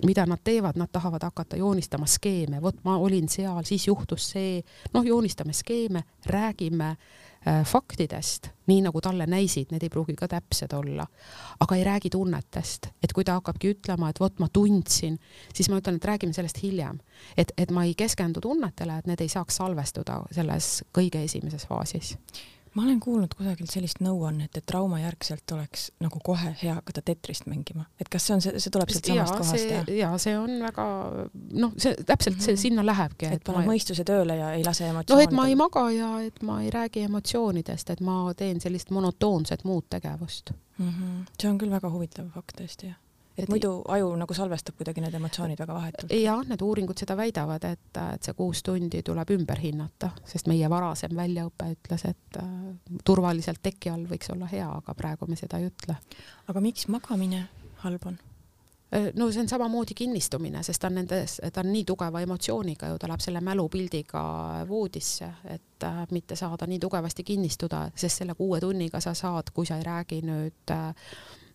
mida nad teevad, nad tahavad hakata joonistama skeeme, vot ma olin seal, siis juhtus see, noh, joonistame skeeme, räägime Äh, faktidest, nii nagu talle näisid, need ei pruugi ka täpsed olla, aga ei räägi tunnetest, et kui ta hakkabki ütlema, et vot ma tundsin, siis ma ütlen, et räägime sellest hiljem, et, et ma ei keskendu tunnetele, et need ei saaks salvestuda selles kõige esimeses faasis ma olen kuulnud kusagilt sellist nõuannet, et traumajärgselt oleks nagu kohe hea hakata tetrist mängima, et kas see on see, see tuleb sealt samast kohast? ja, ja see on väga noh, see täpselt mm -hmm. see mhm. sinna lähebki. et, paned ma... mõistuse tööle ja ei lase emotsioonidele. noh, et ma ei maga ja et ma ei räägi emotsioonidest, et ma teen sellist monotoonset muud tegevust mm. -hmm. see on küll väga huvitav fakt tõesti, jah et muidu aju nagu salvestab kuidagi need emotsioonid väga vahetult. jah, need uuringud seda väidavad, et, et see kuus tundi tuleb ümber hinnata, sest meie varasem väljaõpe ütles, et äh, turvaliselt teki all võiks olla hea, aga praegu me seda ei ütle. aga miks magamine halb on? Äh, no see on samamoodi kinnistumine, sest ta on nendes, ta on nii tugeva emotsiooniga ju, ta läheb selle mälupildiga voodisse, et äh, mitte saada nii tugevasti kinnistuda, sest selle kuue tunniga sa saad, kui sa ei räägi nüüd äh,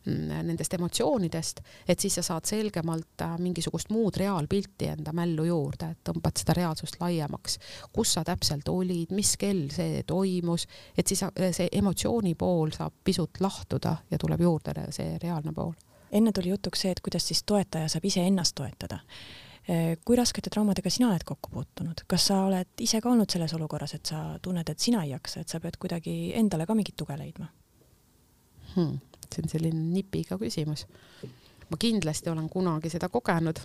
nendest emotsioonidest, et siis sa saad selgemalt äh, mingisugust muud reaalpilti enda mällu juurde, et tõmbad seda reaalsust laiemaks, kus sa täpselt olid, mis kell see toimus, et siis äh, see emotsiooni pool saab pisut lahtuda ja tuleb juurde see reaalne pool. enne tuli jutuks see, et kuidas siis toetaja saab iseennast toetada äh, kui raskete traumadega sina oled kokku puutunud, kas sa oled ise ka olnud selles olukorras, et sa tunned, et sina ei jaksa, et sa pead kuidagi endale ka mingit tuge leidma hmm.? See on selline nipiga küsimus. ma kindlasti olen kunagi seda kogenud.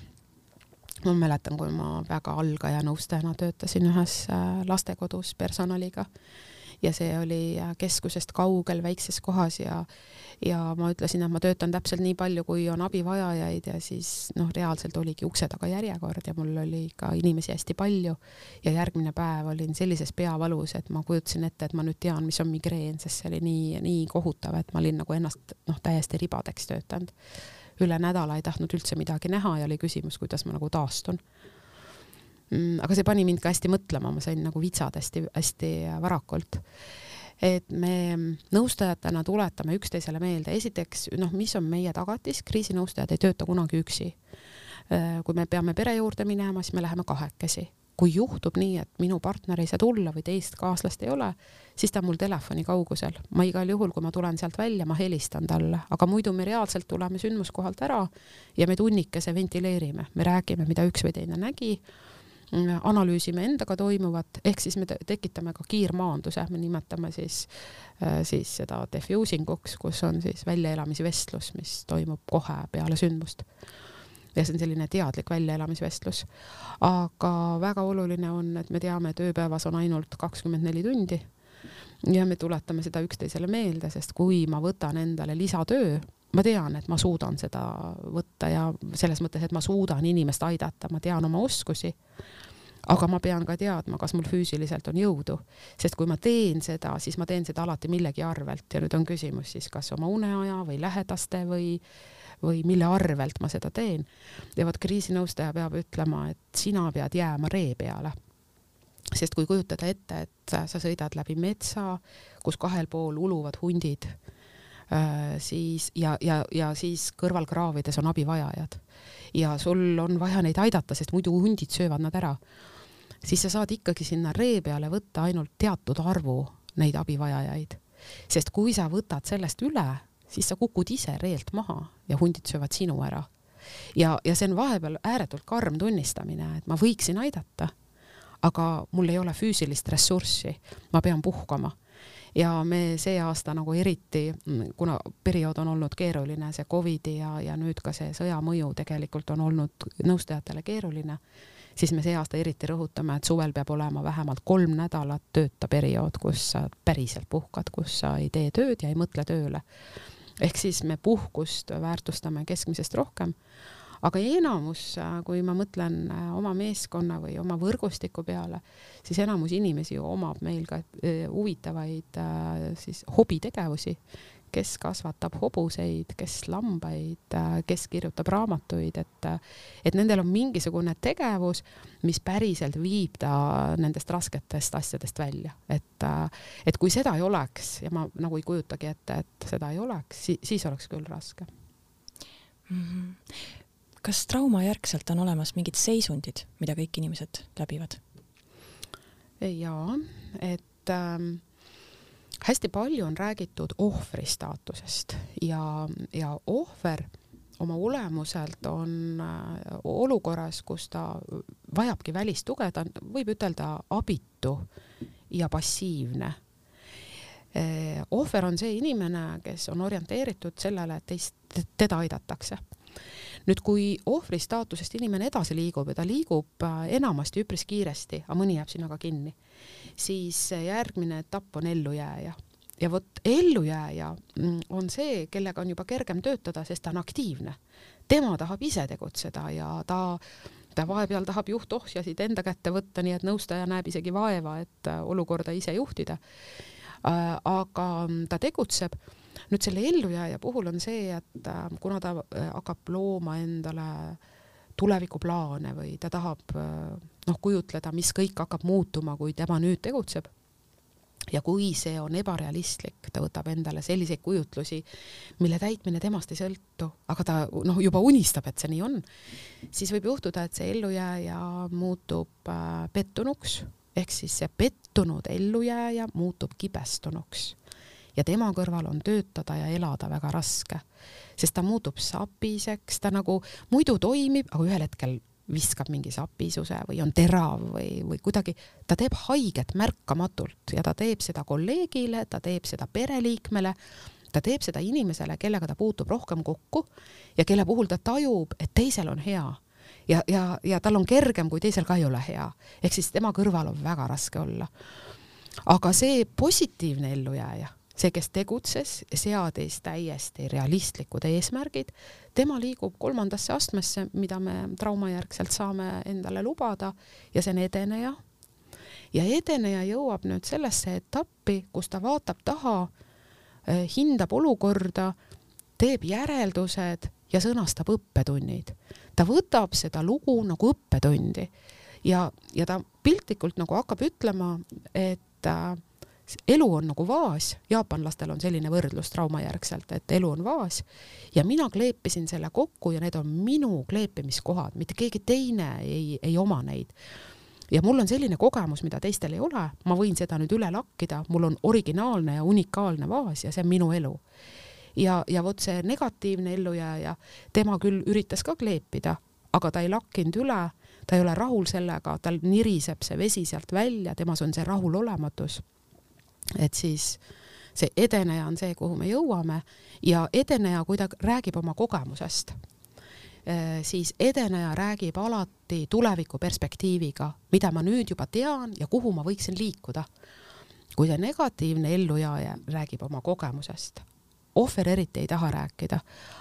ma mäletan, kui ma väga algaja nõustajana töötasin ühes äh, lastekodus personaliga ja see oli äh, keskusest kaugel väikses kohas ja ja ma ütlesin, et ma töötan täpselt nii palju, kui on abivajajaid ja siis noh, reaalselt oligi ukse taga järjekord ja mul oli ka inimesi hästi palju ja järgmine päev olin sellises peavalus, et ma kujutasin ette, et ma nüüd tean, mis on migreen, sest see oli nii, nii kohutav, et ma olin nagu ennast noh, täiesti ribadeks töötanud. üle nädala ei tahtnud üldse midagi näha ja oli küsimus, kuidas ma nagu taastun aga see pani mind ka hästi mõtlema, ma sain nagu vitsad hästi-hästi varakult et me nõustajatena tuletame üksteisele meelde, esiteks noh, mis on meie tagatis, kriisinõustajad ei tööta kunagi üksi. Äh, kui me peame pere juurde minema, siis me läheme kahekesi. kui juhtub nii, et minu partner ei saa tulla või teist kaaslast ei ole, siis ta on mul telefoni kaugusel. ma igal juhul, kui ma tulen sealt välja, ma helistan talle, aga muidu me reaalselt tuleme sündmuskohalt ära ja me tunnikese ventileerime, me räägime, mida üks või teine nägi analüüsime endaga toimuvat, ehk siis me tekitame ka kiirmaanduse, me nimetame siis, äh, siis seda diffusing uks, kus on siis väljaelamisvestlus, mis toimub kohe peale sündmust. ja see on selline teadlik väljaelamisvestlus. aga väga oluline on, et me teame, et ööpäevas on ainult kakskümmend neli tundi ja me tuletame seda üksteisele meelde, sest kui ma võtan endale lisatöö, ma tean, et ma suudan seda võtta ja selles mõttes, et ma suudan inimest aidata, ma tean oma oskusi aga ma pean ka teadma, kas mul füüsiliselt on jõudu, sest kui ma teen seda, siis ma teen seda alati millegi arvelt ja nüüd on küsimus siis kas oma uneaja või lähedaste või või mille arvelt ma seda teen. ja vot kriisinõustaja peab ütlema, et sina pead jääma ree peale. sest kui kujutada ette, et sa sõidad läbi metsa, kus kahel pool uluvad hundid, siis ja, ja, ja siis kõrvalkraavides on abivajajad ja sul on vaja neid aidata, sest muidu hundid söövad nad ära siis sa saad ikkagi sinna ree peale võtta ainult teatud arvu neid abivajajaid. sest kui sa võtad sellest üle, siis sa kukud ise reelt maha ja hundid söövad sinu ära. ja, ja see on vahepeal ääretult karm tunnistamine, et ma võiksin aidata, aga mul ei ole füüsilist ressurssi, ma pean puhkama ja me see aasta nagu eriti, kuna periood on olnud keeruline, see Covidi ja, ja nüüd ka see sõja mõju tegelikult on olnud nõustajatele keeruline siis me see aasta eriti rõhutame, et suvel peab olema vähemalt kolm nädalat tööta periood, kus sa päriselt puhkad, kus sa ei tee tööd ja ei mõtle tööle. ehk siis me puhkust väärtustame keskmisest rohkem aga enamus, kui ma mõtlen äh, oma meeskonna või oma võrgustiku peale, siis enamus inimesi ju omab meil ka äh, huvitavaid äh, siis hobitegevusi kes kasvatab hobuseid, kes lambaid, kes kirjutab raamatuid, et, et nendel on mingisugune tegevus, mis päriselt viib ta nendest rasketest asjadest välja, et, et kui seda ei oleks ja ma nagu ei kujutagi ette, et seda ei oleks, siis oleks küll raske mm. -hmm. Kas traumajärgselt on olemas mingid seisundid, mida kõik inimesed läbivad? jaa, et ähm, hästi palju on räägitud ohvri staatusest ja, ja ohver oma olemuselt on äh, olukorras, kus ta vajabki välistuge, ta võib ütelda abitu ja passiivne. Äh, ohver on see inimene, kes on orienteeritud sellele, et teist, teda aidatakse nüüd, kui ohvri staatusest inimene edasi liigub ja ta liigub äh, enamasti üpris kiiresti, aga mõni jääb sinna ka kinni, siis järgmine etapp on ellujääja ja vot ellujääja mm, on see, kellega on juba kergem töötada, sest ta on aktiivne. tema tahab ise tegutseda ja ta, ta vahepeal tahab juhtohjasid enda kätte võtta, nii et nõustaja näeb isegi vaeva, et äh, olukorda ise juhtida. Äh, aga mm, ta tegutseb. Nüüd selle ellujääja puhul on see, et äh, kuna ta hakkab looma endale tulevikuplaane või ta tahab noh, kujutleda, mis kõik hakkab muutuma, kui tema nüüd tegutseb ja kui see on ebarealistlik, ta võtab endale selliseid kujutlusi, mille täitmine temast ei sõltu, aga ta noh, juba unistab, et see nii on, siis võib juhtuda, et see ellujääja muutub äh, pettunuks ehk siis see pettunud ellujääja muutub kibestunuks ja tema kõrval on töötada ja elada väga raske, sest ta muutub sapiseks, ta nagu muidu toimib, aga ühel hetkel viskab mingi sapisuse või on terav või, või kuidagi, ta teeb haiget märkamatult ja ta teeb seda kolleegile, ta teeb seda pereliikmele, ta teeb seda inimesele, kellega ta puutub rohkem kokku ja kelle puhul ta tajub, et teisel on hea ja, ja, ja tal on kergem, kui teisel ka ei ole hea. ehk siis tema kõrval on väga raske olla. aga see positiivne ellujääja, see, kes tegutses, seadis täiesti realistlikud eesmärgid, tema liigub kolmandasse astmesse, mida me traumajärgselt saame endale lubada ja see on edeneja. ja edeneja jõuab nüüd sellesse etappi, kus ta vaatab taha, eh, hindab olukorda, teeb järeldused ja sõnastab õppetunnid. ta võtab seda lugu nagu õppetundi ja, ja ta piltlikult nagu hakkab ütlema, et äh, elu on nagu vaas, jaapanlastel on selline võrdlus traumajärgselt, et elu on vaas. Ja mina kleepisin selle kokku ja need on minu kleepimiskohad, mitte keegi teine ei, ei oma neid. ja mul on selline kogemus, mida teistel ei ole, ma võin seda nüüd üle lakkida, mul on originaalne ja unikaalne vaas ja see on minu elu. Ja, ja vot see negatiivne ellujääja, tema küll üritas ka kleepida, aga ta ei lakkinud üle, ta ei ole rahul sellega, tal niriseb see vesi sealt välja, temas on see rahulolematus. Et siis see edeneja on see, kuhu me jõuame ja edeneja, kui ta räägib oma kogemusest, eh, siis edeneja räägib alati tuleviku perspektiiviga, mida ma nüüd juba tean ja kuhu ma võiksin liikuda. kui see negatiivne ellujääja räägib oma kogemusest, ohver eriti ei taha rääkida,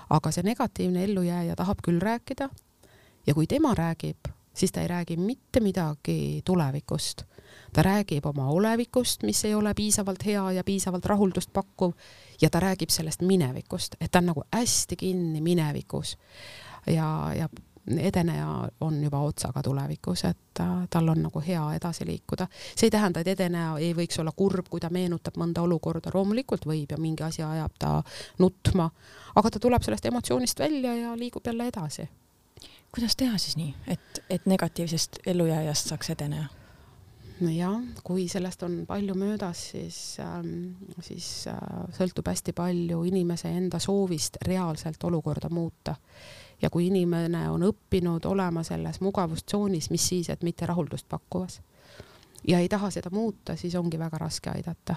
aga see negatiivne ellujääja tahab küll rääkida. ja kui tema räägib, siis ta ei räägi mitte midagi tulevikust. ta räägib oma olevikust, mis ei ole piisavalt hea ja piisavalt rahuldust pakkuv ja ta räägib sellest minevikust, et ta on nagu hästi kinni minevikus. ja, ja edeneja on juba otsaga tulevikus, et ta, tal on nagu hea edasi liikuda. see ei tähenda, et edeneja ei võiks olla kurb, kui ta meenutab mõnda olukorda, loomulikult võib ja mingi asi ajab ta nutma, aga ta tuleb sellest emotsioonist välja ja liigub jälle edasi. Kuidas teha siis nii, et, et negatiivsest ellujääjast saaks edeneja? jah, kui sellest on palju möödas, siis ähm,, siis äh, sõltub hästi palju inimese enda soovist reaalselt olukorda muuta ja kui inimene on õppinud olema selles mugavustsoonis, mis siis, et mitte rahuldust pakkuvas ja ei taha seda muuta, siis ongi väga raske aidata.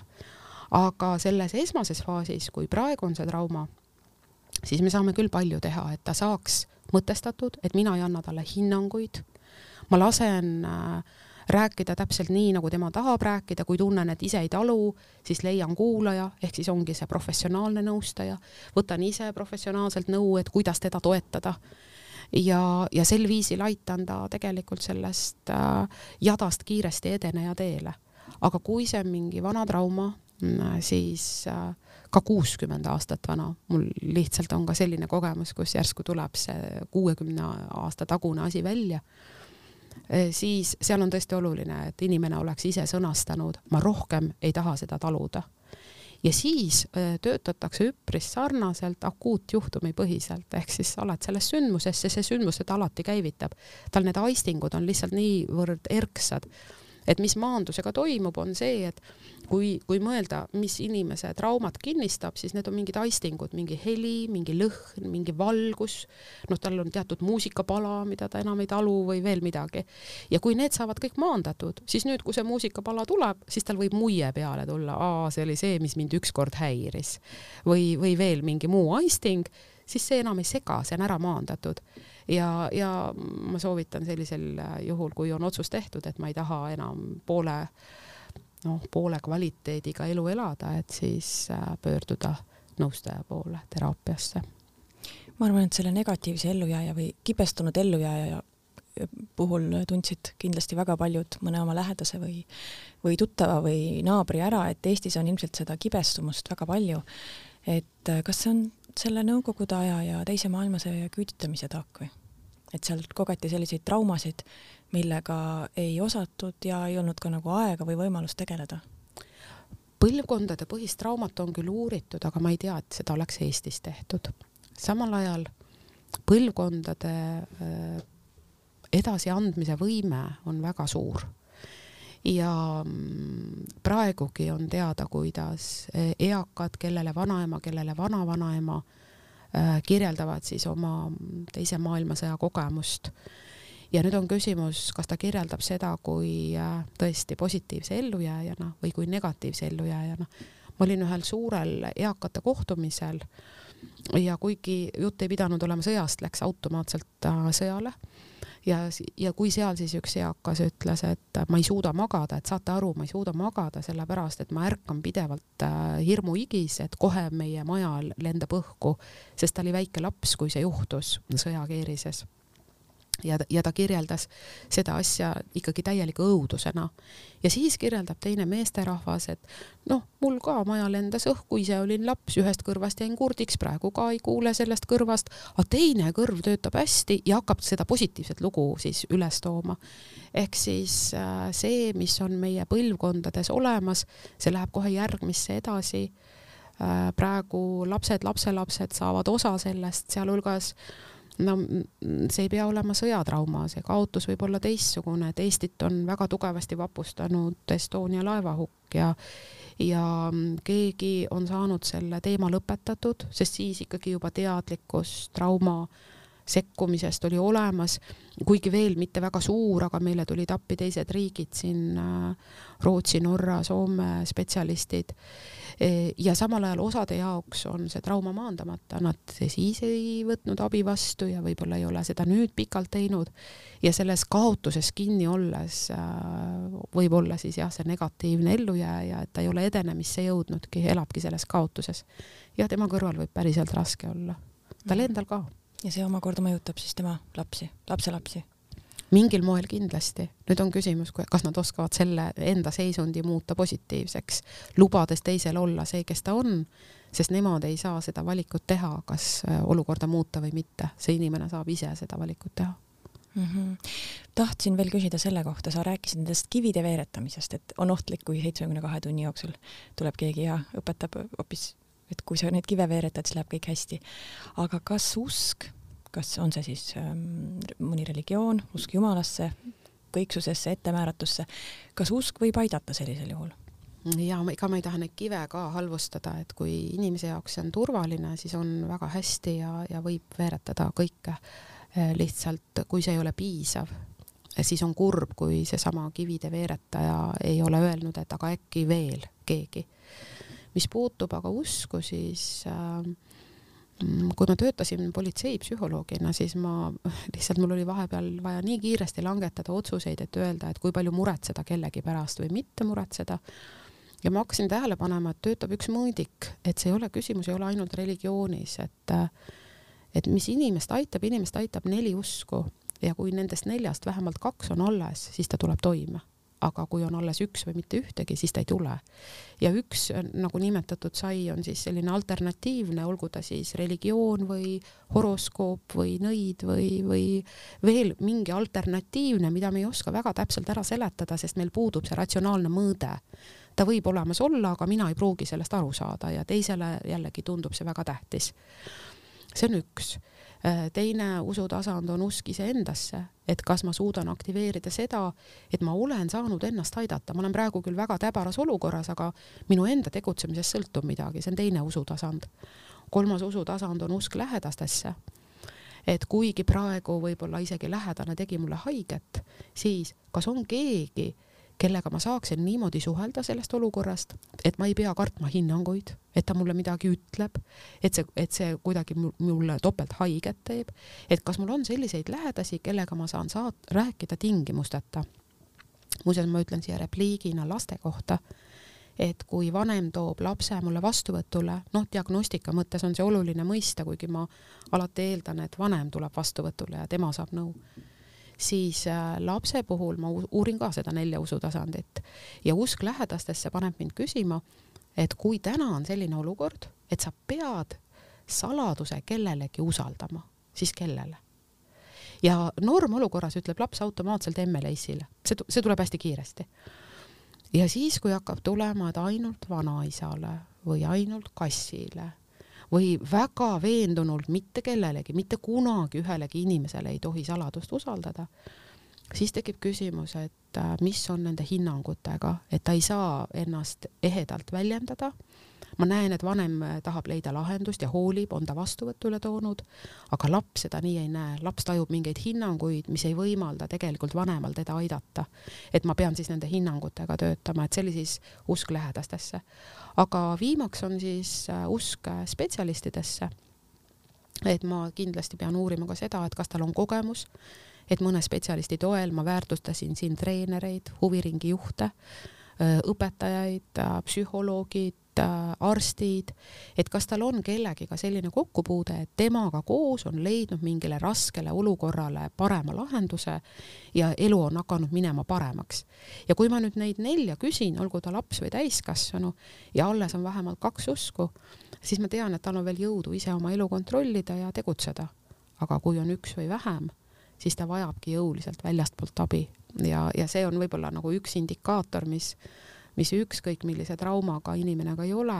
aga selles esmases faasis, kui praegu on see trauma, siis me saame küll palju teha, et ta saaks mõtestatud, et mina ei anna talle hinnanguid. ma lasen äh, rääkida täpselt nii, nagu tema tahab rääkida, kui tunnen, et ise ei talu, siis leian kuulaja, ehk siis ongi see professionaalne nõustaja, võtan ise professionaalselt nõu, et kuidas teda toetada. ja, ja sel viisil aitan ta tegelikult sellest äh, jadast kiiresti edeneja teele. aga kui see on mingi vana trauma, siis äh, ka kuuskümmend aastat vana, mul lihtsalt on ka selline kogemus, kus järsku tuleb see kuuekümne aasta tagune asi välja Eh, siis seal on tõesti oluline, et inimene oleks ise sõnastanud, ma rohkem ei taha seda taluda. ja siis töötatakse üpris sarnaselt akuutjuhtumi põhiselt, ehk siis sa oled selles sündmuses ja see sündmus seda alati käivitab. tal need aistingud on lihtsalt niivõrd erksad et mis maandusega toimub, on see, et kui, kui mõelda, mis inimese traumat kinnistab, siis need on mingid aistingud, mingi heli, mingi lõhn, mingi valgus, noh, tal on teatud muusikapala, mida ta enam ei talu või veel midagi. ja kui need saavad kõik maandatud, siis nüüd, kui see muusikapala tuleb, siis tal võib muie peale tulla, aa, see oli see, mis mind ükskord häiris. Või, või veel mingi muu aisting, siis see enam ei sega, see on ära maandatud ja, ja ma soovitan sellisel juhul, kui on otsus tehtud, et ma ei taha enam poole, noh, poole kvaliteediga elu elada, et siis äh, pöörduda nõustaja poole teraapiasse. ma arvan, et selle negatiivse ellujääja või kibestunud ellujääja puhul tundsid kindlasti väga paljud mõne oma lähedase või, või tuttava või naabri ära, et Eestis on ilmselt seda kibestumust väga palju. et kas see on selle Nõukogude aja ja Teise maailmasõja küüditamise taak või? et sealt kogeti selliseid traumasid, millega ei osatud ja ei olnud ka nagu aega või võimalust tegeleda? põlvkondade põhist traumat on küll uuritud, aga ma ei tea, et seda oleks Eestis tehtud. samal ajal põlvkondade äh, edasiandmise võime on väga suur ja mm, praegugi on teada, kuidas eh, eakad, kellele vanaema, kellele vanavanaema äh, kirjeldavad siis oma teise maailmasõja kogemust. ja nüüd on küsimus, kas ta kirjeldab seda kui äh, tõesti positiivse ellujääjana või kui negatiivse ellujääjana. ma olin ühel suurel eakate kohtumisel ja kuigi jutt ei pidanud olema sõjast, läks automaatselt sõjale ja, ja kui seal siis üks eakas ütles, et ma ei suuda magada, et saate aru, ma ei suuda magada sellepärast, et ma ärkan pidevalt äh, hirmuigis, et kohe meie maja lendab õhku, sest ta oli väike laps, kui see juhtus sõjakeerises ja, ja ta kirjeldas seda asja ikkagi täieliku õudusena. ja siis kirjeldab teine meesterahvas, et noh, mul ka maja lendas õhku, ise olin laps, ühest kõrvast jäin kurdiks, praegu ka ei kuule sellest kõrvast, aga teine kõrv töötab hästi ja hakkab seda positiivset lugu siis üles tooma. ehk siis äh, see, mis on meie põlvkondades olemas, see läheb kohe järgmisse edasi äh,. praegu lapsed, lapselapsed saavad osa sellest, sealhulgas no see ei pea olema sõjatrauma, see kaotus võib olla teistsugune, et Eestit on väga tugevasti vapustanud Estonia laevahukk ja ja keegi on saanud selle teema lõpetatud, sest siis ikkagi juba teadlikkus trauma sekkumisest oli olemas, kuigi veel mitte väga suur, aga meile tulid appi teised riigid siin, Rootsi, Norra, Soome spetsialistid E, ja samal ajal osade jaoks on see trauma maandamata, nad siis ei võtnud abi vastu ja võib-olla ei ole seda nüüd pikalt teinud ja selles kaotuses kinni olles äh, võib olla siis jah, see negatiivne ellujääja, et ta ei ole edenemisse jõudnudki, elabki selles kaotuses. jah, tema kõrval võib päriselt raske olla, tal mhm. endal ka. Ja see omakorda mõjutab siis tema lapsi, lapselapsi mingil moel kindlasti. nüüd on küsimus, kas nad oskavad selle enda seisundi muuta positiivseks, lubades teisel olla see, kes ta on, sest nemad ei saa seda valikut teha, kas äh, olukorda muuta või mitte, see inimene saab ise seda valikut teha mm. -hmm. tahtsin veel küsida selle kohta, sa rääkisid nendest kivide veeretamisest, et on ohtlik, kui seitsmekümne kahe tunni jooksul tuleb keegi ja õpetab hoopis, et kui sa neid kive veeretad, siis läheb kõik hästi. aga kas usk kas on see siis ähm, mõni religioon, usk jumalasse, kõiksusesse, ettemääratusse, kas usk võib aidata sellisel juhul? ja ega ma ei taha neid kive ka halvustada, et kui inimese jaoks see on turvaline, siis on väga hästi ja, ja võib veeretada kõike. Äh, lihtsalt kui see ei ole piisav, siis on kurb, kui seesama kivide veeretaja ei ole öelnud, et aga äkki veel keegi. Mis puutub aga usku, siis äh, kui ma töötasin politseipsühholoogina, siis ma lihtsalt, mul oli vahepeal vaja nii kiiresti langetada otsuseid, et öelda, et kui palju muretseda kellegi pärast või mitte muretseda. ja ma hakkasin tähele panema, et töötab üks mõõdik, et see ei ole, küsimus ei ole ainult religioonis, et et mis inimest aitab, inimest aitab neli usku ja kui nendest neljast vähemalt kaks on alles, siis ta tuleb toime aga kui on alles üks või mitte ühtegi, siis ta ei tule. ja üks, nagu nimetatud sai, on siis selline alternatiivne, olgu ta siis religioon või horoskoop või nõid või, või veel mingi alternatiivne, mida me ei oska väga täpselt ära seletada, sest meil puudub see ratsionaalne mõõde ta võib olemas olla, aga mina ei pruugi sellest aru saada ja teisele jällegi tundub see väga tähtis. see on üks Äh, teine usutasand on usk iseendasse, et kas ma suudan aktiveerida seda, et ma olen saanud ennast aidata, ma olen praegu küll väga täbaras olukorras, aga minu enda tegutsemisest sõltub midagi, see on teine usutasand. kolmas usutasand on usk lähedastesse. Et kuigi praegu võib-olla isegi lähedane tegi mulle haiget, siis kas on keegi, kellega ma saaksin niimoodi suhelda sellest olukorrast, et ma ei pea kartma hinnanguid, et ta mulle midagi ütleb, et see, et see kuidagi mulle topelt haiget teeb, et kas mul on selliseid lähedasi, kellega ma saan saat-, rääkida tingimusteta. muuseas, ma ütlen siia repliigina laste kohta, et kui vanem toob lapse mulle vastuvõtule, noh, diagnostika mõttes on see oluline mõista, kuigi ma alati eeldan, et vanem tuleb vastuvõtule ja tema saab nõu siis äh, lapse puhul ma uurin ka seda nelja usutasandit ja usk lähedastesse paneb mind küsima, et kui täna on selline olukord, et sa pead saladuse kellelegi usaldama, siis kellele? ja normolukorras ütleb laps automaatselt emmeleissile, see, see tuleb hästi kiiresti. ja siis, kui hakkab tulema, et ainult vanaisale või ainult kassile või väga veendunult mitte kellelegi, mitte kunagi ühelegi inimesele ei tohi saladust usaldada, siis tekib küsimus, et äh, mis on nende hinnangutega, et ta ei saa ennast ehedalt väljendada ma näen, et vanem äh, tahab leida lahendust ja hoolib, on ta vastuvõtule toonud, aga laps seda nii ei näe, laps tajub mingeid hinnanguid, mis ei võimalda tegelikult vanemal teda aidata. et ma pean siis nende hinnangutega töötama, et see oli siis usk lähedastesse. aga viimaks on siis äh, usk äh, spetsialistidesse. et ma kindlasti pean uurima ka seda, et kas tal on kogemus et mõne spetsialisti toel ma väärtustasin siin treenereid, huviringijuhte, õpetajaid, psühholoogid, arstid, et kas tal on kellegiga selline kokkupuude, et temaga koos on leidnud mingile raskele olukorrale parema lahenduse ja elu on hakanud minema paremaks. ja kui ma nüüd neid nelja küsin, olgu ta laps või täiskasvanu ja alles on vähemalt kaks usku, siis ma tean, et tal on veel jõudu ise oma elu kontrollida ja tegutseda. aga kui on üks või vähem, siis ta vajabki jõuliselt väljastpoolt abi ja, ja see on võib-olla nagu üks indikaator, mis mis ükskõik millise traumaga inimene ka ei ole,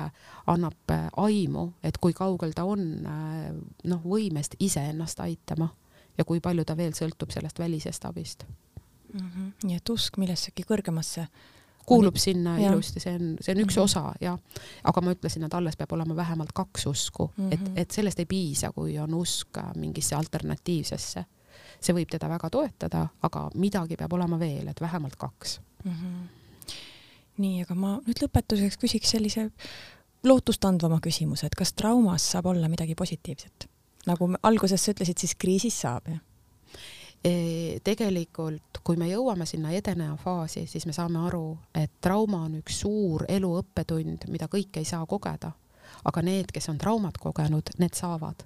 annab äh, aimu, et kui kaugel ta on äh, noh, võimest iseennast aitama ja kui palju ta veel sõltub sellest välisest abist mm. -hmm. nii et usk millessegi kõrgemasse kuulub sinna ja. ilusti, see on, see on üks mm -hmm. osa ja, aga ma ütlesin, et alles peab olema vähemalt kaks usku mm, -hmm. et, et sellest ei piisa, kui on usk mingisse alternatiivsesse. See võib teda väga toetada, aga midagi peab olema veel, et vähemalt kaks mm. -hmm nii, aga ma nüüd lõpetuseks küsiks sellise lootustandvama küsimuse, et kas traumas saab olla midagi positiivset? nagu alguses sa ütlesid, siis kriisis saab, jah? E, tegelikult, kui me jõuame sinna edeneja faasi, siis me saame aru, et trauma on üks suur elu õppetund, mida kõik ei saa kogeda. aga need, kes on traumat kogenud, need saavad.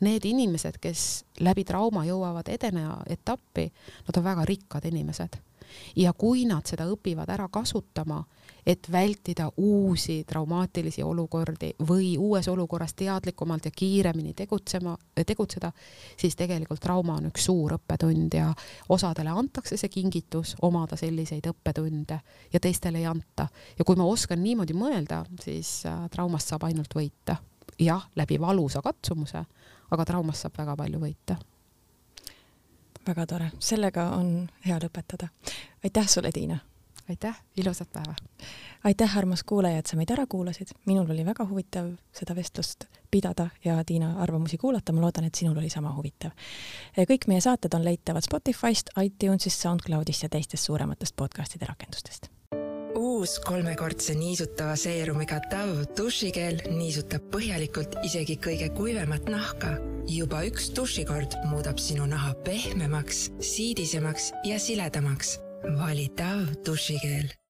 Need inimesed, kes läbi trauma jõuavad edeneja etappi, nad on väga rikkad inimesed ja kui nad seda õpivad ära kasutama, et vältida uusi traumaatilisi olukordi või uues olukorras teadlikumalt ja kiiremini tegutsema, tegutseda, siis tegelikult trauma on üks suur õppetund ja osadele antakse see kingitus omada selliseid õppetunde ja teistele ei anta. ja kui ma oskan niimoodi mõelda, siis äh, traumast saab ainult võita. jah, läbi valusa katsumuse, aga traumast saab väga palju võita väga tore, sellega on hea lõpetada. aitäh sulle, Tiina! aitäh, ilusat päeva! aitäh, armas kuulaja, et sa meid ära kuulasid, minul oli väga huvitav seda vestlust pidada ja Tiina arvamusi kuulata, ma loodan, et sinul oli sama huvitav. kõik meie saated on leitavad Spotify'st, iTunes'ist, SoundCloud'ist ja teistest suurematest podcast'ide rakendustest uus kolmekordse niisutava seerumiga Dove dušikeel niisutab põhjalikult isegi kõige kuivemat nahka. juba üks dušikord muudab sinu naha pehmemaks, siidisemaks ja siledamaks. vali Dove dušikeel